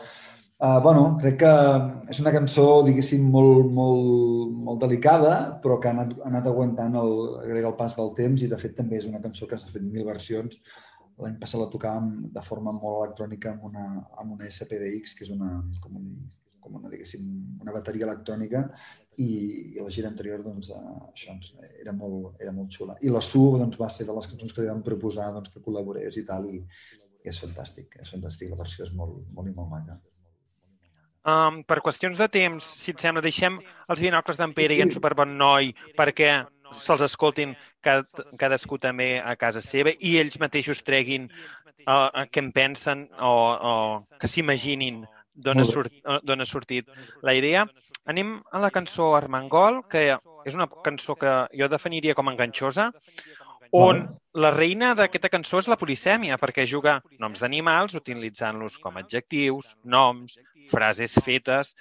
Uh, bueno, crec que és una cançó, diguéssim, molt, molt, molt delicada, però que ha anat, ha anat aguantant el, crec, el pas del temps i, de fet, també és una cançó que s'ha fet mil versions. L'any passat la tocàvem de forma molt electrònica amb una, amb una SPDX, que és una, com, un, com una, diguéssim, una bateria electrònica i, i la gira anterior doncs, eh, això doncs, era, molt, era molt xula. I la Su doncs, va ser de les cançons que li van proposar doncs, que col·laborés i tal, i, i és fantàstic, és fantàstic, la versió és molt, molt i molt maca.
Um, per qüestions de temps, si et sembla, deixem els binocles d'en Pere i en Superbon Noi perquè se'ls escoltin cadascú també a casa seva i ells mateixos treguin uh, què en pensen o, o que s'imaginin d'on ha, sort, ha sortit la idea. Anem a la cançó Armengol, que és una cançó que jo definiria com enganxosa, on la reina d'aquesta cançó és la polisèmia, perquè juga noms d'animals utilitzant-los com adjectius, noms, frases fetes.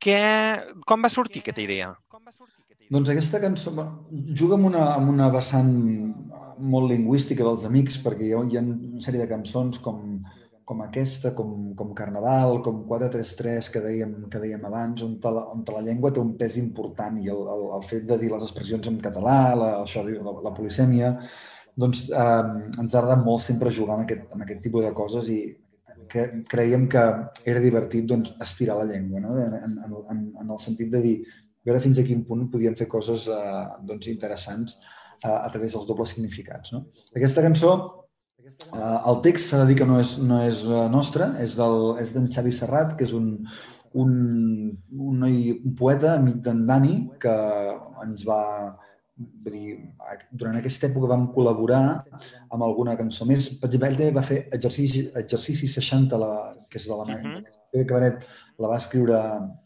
Que... Com va sortir aquesta idea?
Doncs aquesta cançó juga amb una, amb una vessant molt lingüística dels amics, perquè hi ha, hi ha una sèrie de cançons com, com aquesta, com, com Carnaval, com 433 que dèiem, que dèiem abans, on, la, on la llengua té un pes important i el, el, el fet de dir les expressions en català, la, això, la, la polisèmia, doncs eh, ens ha agradat molt sempre jugar amb aquest, amb aquest tipus de coses i que creiem que era divertit doncs, estirar la llengua, no? en, en, en, en el sentit de dir veure fins a quin punt podíem fer coses eh, doncs, interessants eh, a través dels dobles significats. No? Aquesta cançó, eh, el text s'ha de dir que no és, no és eh, nostre, és d'en és Xavi Serrat, que és un, un, un, noi, un poeta, amic d'en Dani, que ens va, vull dir, durant aquesta època vam col·laborar amb alguna cançó més. Per exemple, ell també va fer exercici, exercici 60, la, que és de la uh -huh. Cabaret, la va escriure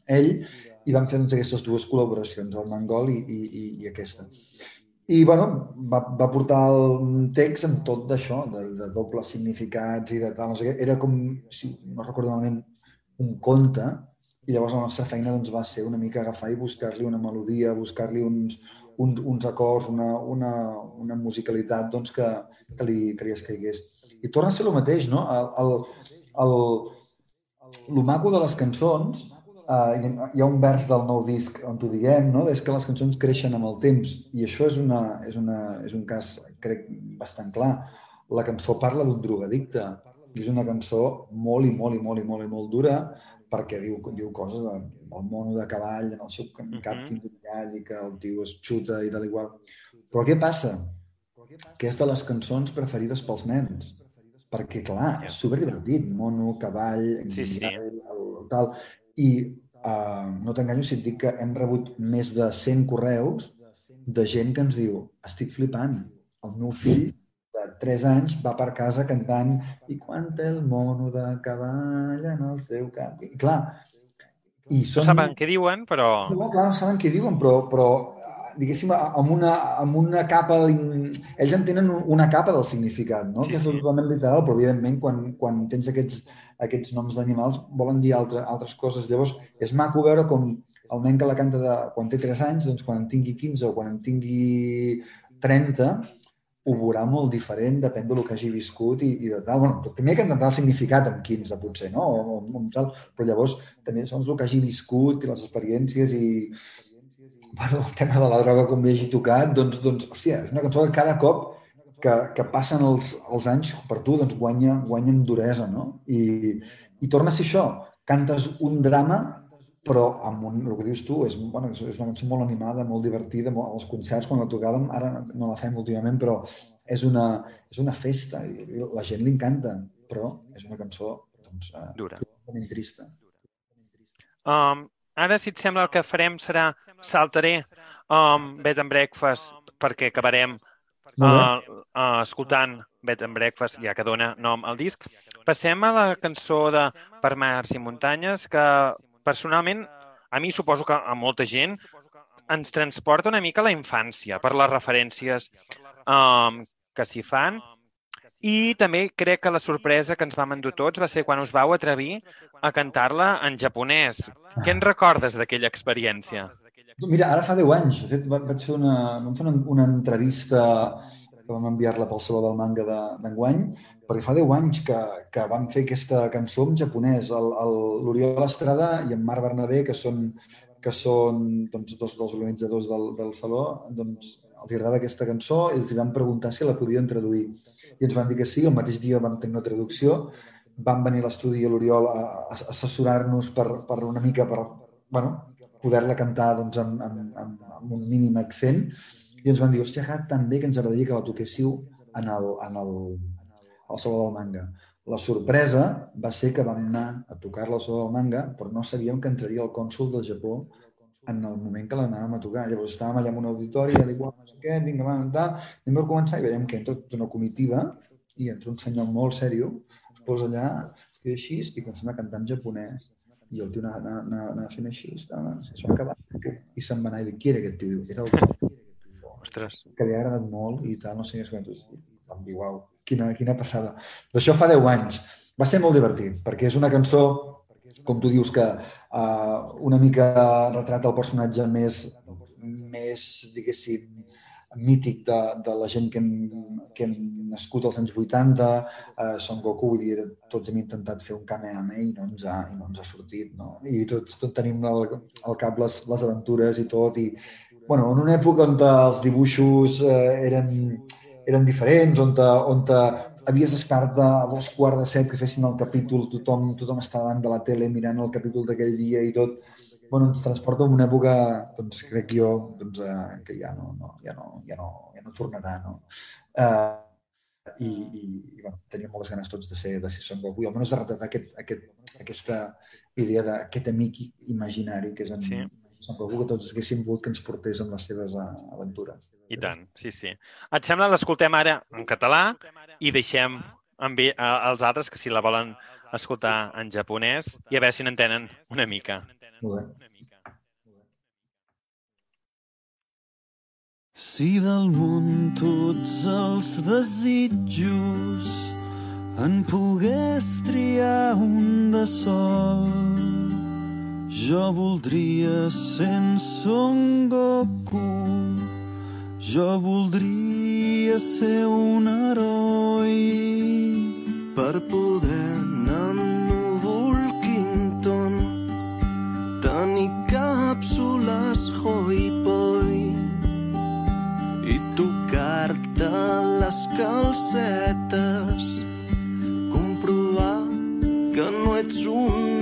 ell, i vam fer doncs, aquestes dues col·laboracions, el Mangol i, i, i aquesta. I bueno, va, va portar el text amb tot d'això, de, de dobles significats i de tal, no sé què. Era com, si no recordo malament, un conte, i llavors la nostra feina doncs, va ser una mica agafar i buscar-li una melodia, buscar-li uns, uns, uns acords, una, una, una musicalitat doncs, que, que, li, que li escaigués. I torna a ser el mateix, no? El, el, el, el maco de les cançons, eh, hi ha un vers del nou disc on t'ho diguem, no? és que les cançons creixen amb el temps i això és, una, és, una, és un cas, crec, bastant clar. La cançó parla d'un drogadicte i és una cançó molt i molt i molt i molt i molt dura perquè diu, diu coses de, del mono de cavall en el seu cap uh -huh. i que el tio es xuta i tal igual. Però què passa? Que és de les cançons preferides pels nens. Perquè, clar, és superdivertit. Mono, cavall,
sí, sí.
El, el, tal. I uh, no t'enganyo si et dic que hem rebut més de 100 correus de gent que ens diu estic flipant, el meu fill de 3 anys va per casa cantant i quan té el mono de cavall en el seu cap. I clar,
i són... No saben què diuen, però...
No, clar, no saben què diuen, però, però diguéssim, amb una, amb una capa... Ells en tenen una capa del significat, no? Sí, que és totalment literal, però evidentment quan, quan tens aquests, aquests noms d'animals volen dir altre, altres coses. Llavors, és maco veure com el nen que la canta de, quan té 3 anys, doncs quan en tingui 15 o quan en tingui 30, ho veurà molt diferent, depèn del que hagi viscut i, i de tal. Bueno, primer que intentar el significat amb 15, potser, no? O, o, o tal, però llavors també són el que hagi viscut i les experiències i bueno, el tema de la droga com li hagi tocat, doncs, doncs hòstia, és una cançó que cada cop que, que passen els, els anys per tu doncs guanya, guanya en duresa, no? I, I torna a ser això, cantes un drama però amb un, el que dius tu, és, bueno, és una cançó molt animada, molt divertida, molt, als concerts quan la tocàvem, ara no la fem últimament, però és una, és una festa i, i la gent li encanta, però és una cançó doncs, uh,
dura.
trista.
Um, ara, si et sembla, el que farem serà saltaré um, Bed and Breakfast perquè acabarem uh, uh, escoltant Bed and Breakfast, ja que dona nom al disc. Passem a la cançó de Per mars i muntanyes, que personalment, a mi suposo que a molta gent ens transporta una mica a la infància per les referències um, que s'hi fan i també crec que la sorpresa que ens vam endur tots va ser quan us vau atrevir a cantar-la en japonès. Què en recordes d'aquella experiència?
Mira, ara fa 10 anys. De fet, vaig fer una, vam fer una, una entrevista que vam enviar-la pel Saló del Manga d'enguany, de, perquè fa 10 anys que, que vam fer aquesta cançó en japonès. L'Oriol Estrada i en Marc Bernabé, que són, que són doncs, dos dels organitzadors del, del Saló, doncs, els agradava aquesta cançó i els vam preguntar si la podien traduir. I ens van dir que sí, el mateix dia vam tenir una traducció van venir a l'estudi a l'Oriol a, assessorar-nos per, per una mica per, bueno, poder-la cantar doncs, amb, amb, amb, amb un mínim accent i ens van dir, hòstia, ha tan bé que ens agradaria que la toquéssiu en el, en el, al Saló del Manga. La sorpresa va ser que vam anar a tocar-la al Saló del Manga, però no sabíem que entraria el cònsul del Japó en el moment que l'anàvem a tocar. Llavors estàvem allà en un auditori, a l'igual, no sé què, vinga, va, tal, anem a començar i veiem que entra tota una comitiva i entra un senyor molt sèrio, es posa allà, es queda així i comencem a cantar en japonès. I el tio anava, anava, anava, fent així, estava, es va acabar, i se'n va anar i diu, qui era aquest tio? Diu, Era el
Ostres.
que li ha agradat molt i tal, no sé què. I vam dir, uau, quina, quina passada. D'això fa 10 anys. Va ser molt divertit, perquè és una cançó, com tu dius, que uh, una mica retrata el personatge més, més diguéssim, mític de, de la gent que hem, que hem nascut als anys 80, eh, Son Goku, vull dir, tots hem intentat fer un Kamehameha i no ens ha, i no ens ha sortit, no? I tots, tots tenim al, al cap les, les aventures i tot, i bueno, en una època on els dibuixos eh, eren, eren diferents, on, on havies d'esperar a dos quarts de set que fessin el capítol, tothom, tothom estava davant de la tele mirant el capítol d'aquell dia i tot, bueno, ens transporta a una època, doncs crec jo, doncs, eh, que ja no, no, ja no, ja no, ja no tornarà, no? Eh, i, i, i bueno, teníem moltes ganes tots de ser, de ser Son Goku almenys de retratar aquest, aquest, aquesta idea d'aquest amic imaginari que és en
Sí.
Son Goku que tots haguéssim volgut que ens portés amb les seves eh, aventures.
I tant, sí, sí. Et sembla l'escoltem ara en català i deixem amb als altres que si la volen escoltar en japonès i a veure si n'entenen una mica.
Molt bé.
Si del món tots els desitjos en pogués triar un de sol, jo voldria ser en Son Goku. Jo voldria ser un heroi
per poder núvol Quinton. Tenir càpsules hoi poi i tocar-te les calcetes. Comprovar que no ets un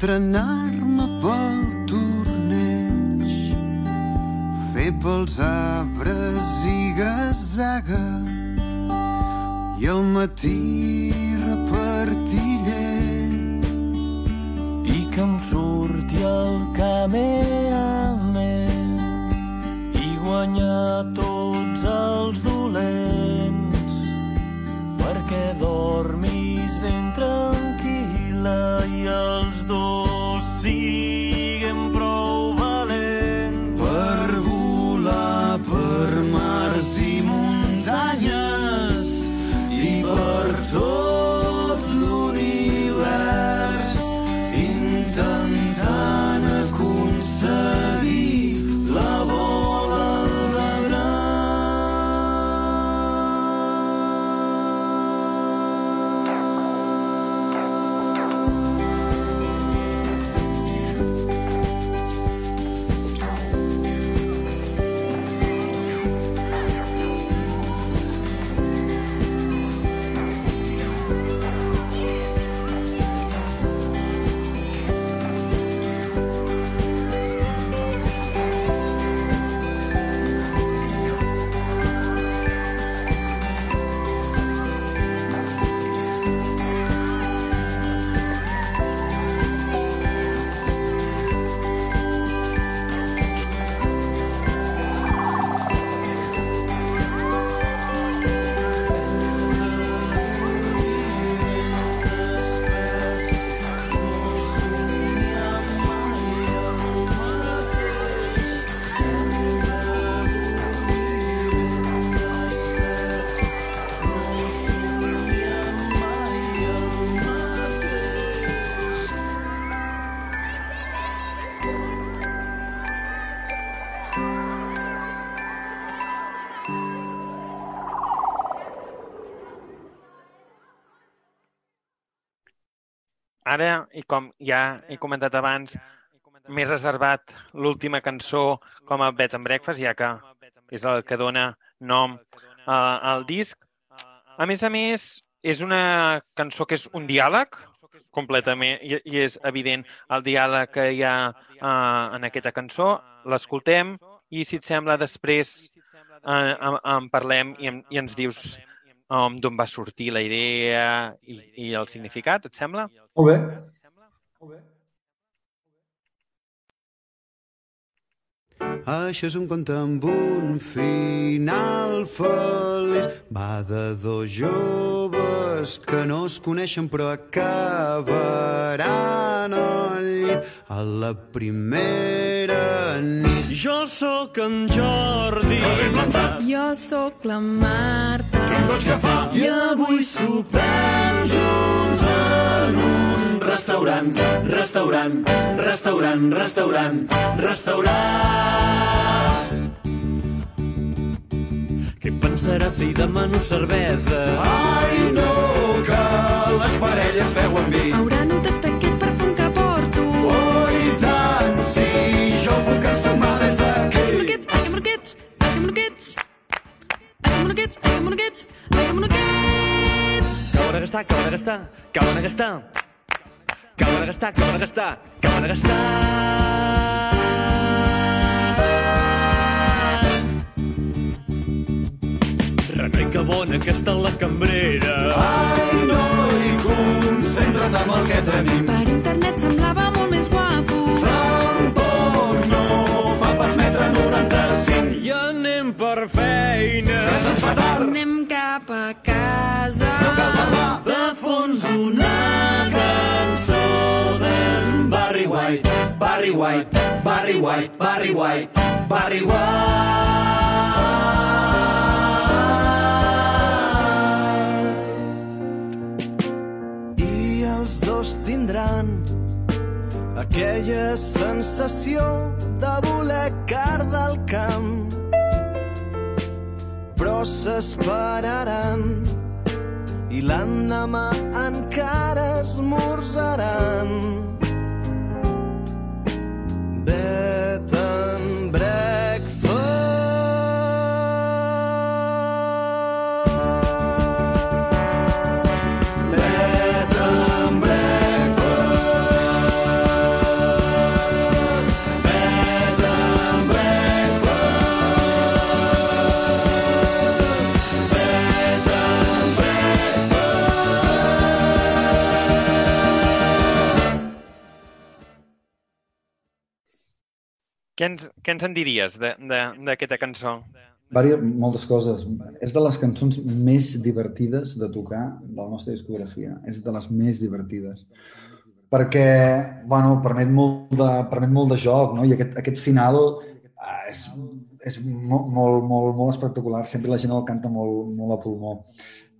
entrenar-me pel torneig fer pels arbres i gasaga i al matí repartir llet
i que em surti el Kamehameha
ara, i com ja he comentat abans, m'he reservat l'última cançó com a Bed and Breakfast, ja que és el que dona nom uh, al disc. A més a més, és una cançó que és un diàleg, completament, i, i és evident el diàleg que hi ha uh, en aquesta cançó. L'escoltem i, si et sembla, després uh, en, en parlem i, em, i ens dius um, d'on va sortir la idea i, i el significat, et sembla?
Molt bé. Molt bé.
Això és un conte amb un final feliç. Va de dos joves que no es coneixen però acabaran al llit a la primera nit.
Jo sóc en Jordi.
Jo sóc la Marta.
I avui sopem junts en un restaurant, restaurant, restaurant, restaurant, restaurant.
Què pensaràs si demano cervesa?
Ai, no, que les parelles beuen vi.
Haurà
gastar, gastar, acaba de gastar. Acaba de gastar, acaba de gastar, acaba de gastar. Renoi, que bona que està la cambrera.
Ai, noi, concentra't amb el que tenim.
Per internet semblava molt més guapo.
Tampoc no fa pas metre 95.
I anem per feina.
Que se'ns fa tard.
Anem a casa.
No cal parlar.
De fons una cançó d'en
Barry White, Barry White, Barry White, Barry White, Barry White.
i els dos tindran aquella sensació de voler car del camp. Però s'esperaran i l'endemà encara esmorzaran. Bed
Què ens, què ens en diries d'aquesta cançó?
Vari, moltes coses. És de les cançons més divertides de tocar de la nostra discografia. És de les més divertides. Perquè, bueno, permet molt de, permet molt de joc, no? I aquest, aquest final eh, és, és molt, molt, molt, molt espectacular. Sempre la gent el canta molt, molt a pulmó.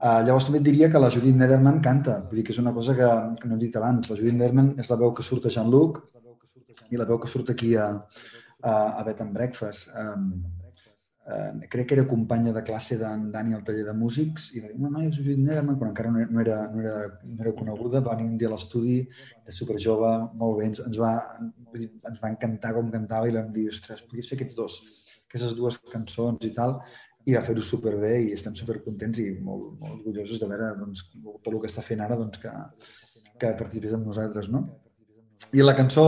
Uh, llavors també et diria que la Judith Nederman canta, vull dir que és una cosa que, que no he dit abans. La Judith Nederman és la veu que surt a Jean-Luc i la veu que surt aquí a, a, Bed and Breakfast. Um, uh, crec que era companya de classe d'en Dani al taller de músics i va dir, no, no, és Judith Nederman, quan encara no era, no era, no era, no era coneguda, va venir un dia a l'estudi, és superjove, molt bé, ens, ens, va, ens va encantar com cantava i vam dir, ostres, podries fer aquests dos, aquestes dues cançons i tal, i va fer-ho superbé i estem supercontents i molt, molt orgullosos de veure doncs, tot el que està fent ara doncs, que, que participés amb nosaltres, no? I la cançó,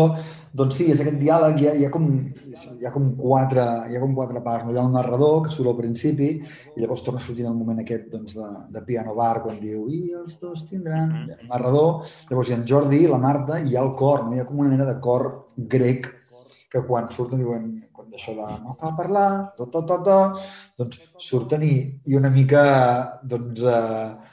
doncs sí, és aquest diàleg, hi ha, hi ha, com, hi ha, com, quatre, hi ha com quatre parts. No? Hi ha el narrador, que surt al principi, i llavors torna a sortir el moment aquest doncs, de, de piano bar, quan diu i els dos tindran... Hi ha El narrador, llavors hi ha en Jordi, la Marta, i hi ha el cor, no? hi ha com una mena de cor grec que quan surten diuen, quan d'això de no cal parlar, tot, tot, tot, tot, doncs surten i, i una mica doncs, eh,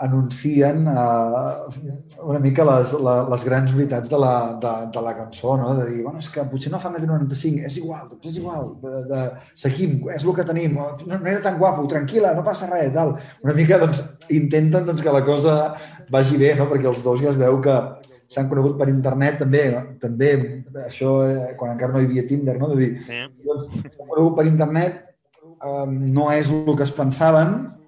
anuncien eh, una mica les, la, les grans veritats de la, de, de la cançó, no? de dir, bueno, és que potser no fa més de 95, és igual, doncs és igual, de, de, seguim, és el que tenim, no, no era tan guapo, tranquil·la, no passa res, tal. Una mica doncs, intenten doncs, que la cosa vagi bé, no? perquè els dos ja es veu que s'han conegut per internet també, també això eh, quan encara no hi havia Tinder, no? de dir,
Sí.
doncs, s'han conegut per internet, eh, no és el que es pensaven,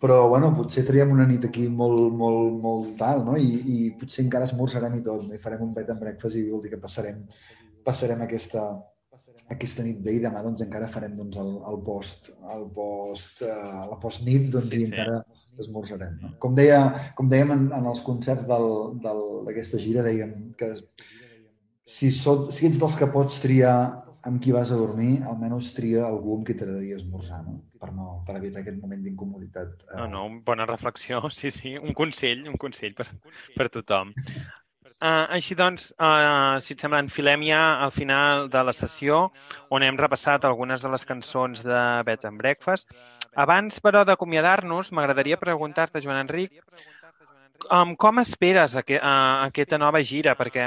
però bueno, potser traiem una nit aquí molt, molt, molt tal, no? I, i potser encara esmorzarem i tot, no? i farem un bed and breakfast i vol dir que passarem, passarem aquesta, aquesta nit bé i demà doncs encara farem doncs, el, el post, el post, uh, la postnit doncs,
Sí,
i
sí.
encara esmorzarem. No? Com, deia, com dèiem en, en els concerts del, del, d'aquesta gira, dèiem que si, so, si ets dels que pots triar amb qui vas a dormir, almenys tria algú amb qui t'agradaria esmorzar, no? Per, no, per evitar aquest moment d'incomoditat. eh,
No, no, bona reflexió, sí, sí, un consell, un consell per, per tothom. Uh, així doncs, uh, si et sembla, enfilem ja al final de la sessió on hem repassat algunes de les cançons de Bed and Breakfast. Abans, però, d'acomiadar-nos, m'agradaria preguntar-te, Joan Enric, um, com esperes aqu uh, aquesta nova gira? Perquè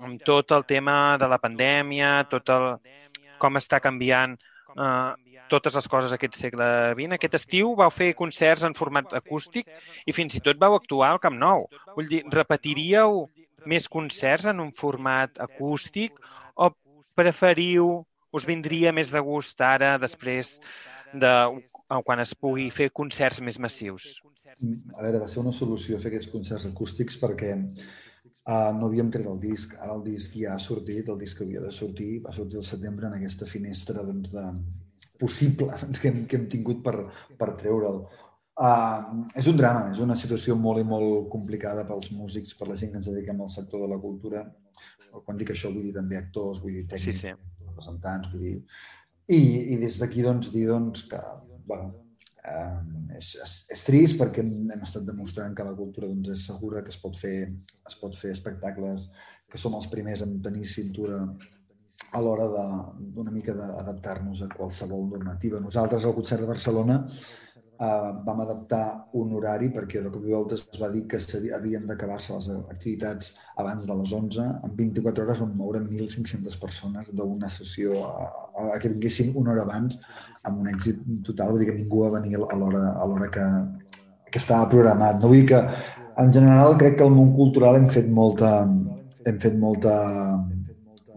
amb tot el tema de la pandèmia, tot el, com està canviant uh, totes les coses aquest segle XX. Aquest estiu vau fer concerts en format acústic i fins i tot vau actuar al Camp Nou. Vull dir, repetiríeu més concerts en un format acústic o preferiu, us vindria més de gust ara, després de quan es pugui fer concerts més massius?
A veure, va ser una solució fer aquests concerts acústics perquè uh, no havíem tret el disc. Ara el disc ja ha sortit, el disc havia de sortir, va sortir al setembre en aquesta finestra doncs, de possible que, hem, que hem tingut per, per treure'l. Uh, és un drama, és una situació molt i molt complicada pels músics, per la gent que ens dediquem al sector de la cultura. Quan dic això vull dir també actors, vull dir tècnics,
Sí, sí.
representants, vull dir... I, i des d'aquí doncs, dir doncs, que bueno, eh, és, és, és trist perquè hem, hem estat demostrant que la cultura doncs, és segura, que es pot, fer, es pot fer espectacles, que som els primers en tenir cintura a l'hora d'una mica d'adaptar-nos a qualsevol normativa. Nosaltres al concert de Barcelona eh, vam adaptar un horari perquè de cop i volta es va dir que havien d'acabar-se les activitats abans de les 11. En 24 hores vam moure 1.500 persones d'una sessió a, a, que vinguessin una hora abans amb un èxit total. Vull dir que ningú va venir a l'hora que, que estava programat. No vull que, en general, crec que al món cultural hem fet molta, hem fet molta,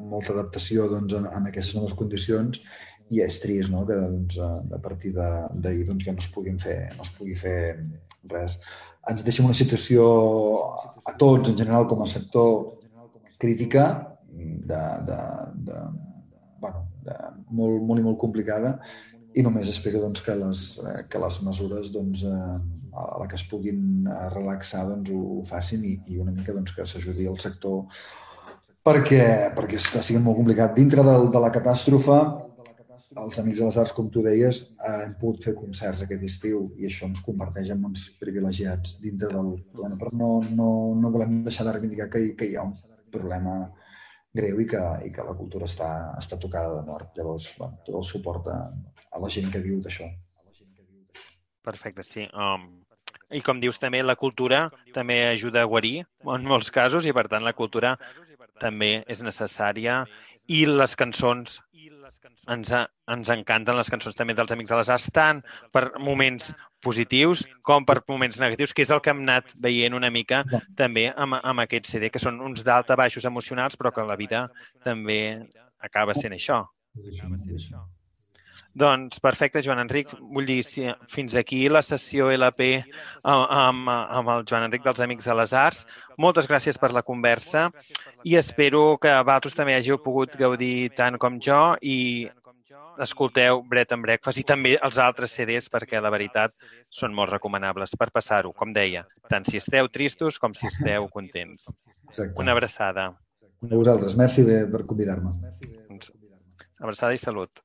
molta adaptació doncs, en, en aquestes noves condicions i és trist no? que doncs, a a partir d'ahir doncs, ja no es, puguin fer, no es pugui fer res. Ens deixa una situació a tots, en general, com a sector crítica, de, de, de, bueno, de molt, molt i molt complicada i només espero doncs, que, les, eh, que les mesures doncs, eh, a la que es puguin eh, relaxar doncs, ho, ho facin i, i una mica doncs, que s'ajudi el sector perquè, perquè està sent molt complicat. Dintre de, de la catàstrofe, els Amics de les Arts, com tu deies, hem pogut fer concerts aquest estiu i això ens converteix en uns privilegiats dintre del problema, però no, no, no volem deixar de reivindicar que, que hi ha un problema greu i que, i que la cultura està, està tocada de mort. Llavors, bueno, tot el suport a, a la gent que viu d'això.
Perfecte, sí. Um, I com dius també, la cultura també ajuda a guarir en molts casos i per tant la cultura també és necessària i les cançons ens, a- ens encanten les cançons també dels Amics de les Arts tant per moments positius com per moments negatius, que és el que hem anat veient una mica
Ja.
també amb, amb aquest CD, que són uns d'alta baixos emocionals, però que la vida també acaba sent això. Doncs perfecte, Joan Enric. Vull dir, si, fins aquí la sessió LP amb, amb, el Joan Enric dels Amics de les Arts. Moltes gràcies per la conversa i espero que vosaltres també hàgiu pogut gaudir tant com jo i escolteu Bread and Breakfast i també els altres CDs perquè la veritat són molt recomanables per passar-ho, com deia, tant si esteu tristos com si esteu contents.
Exacte.
Una abraçada.
A vosaltres. Merci de, per convidar-me.
Abraçada i salut.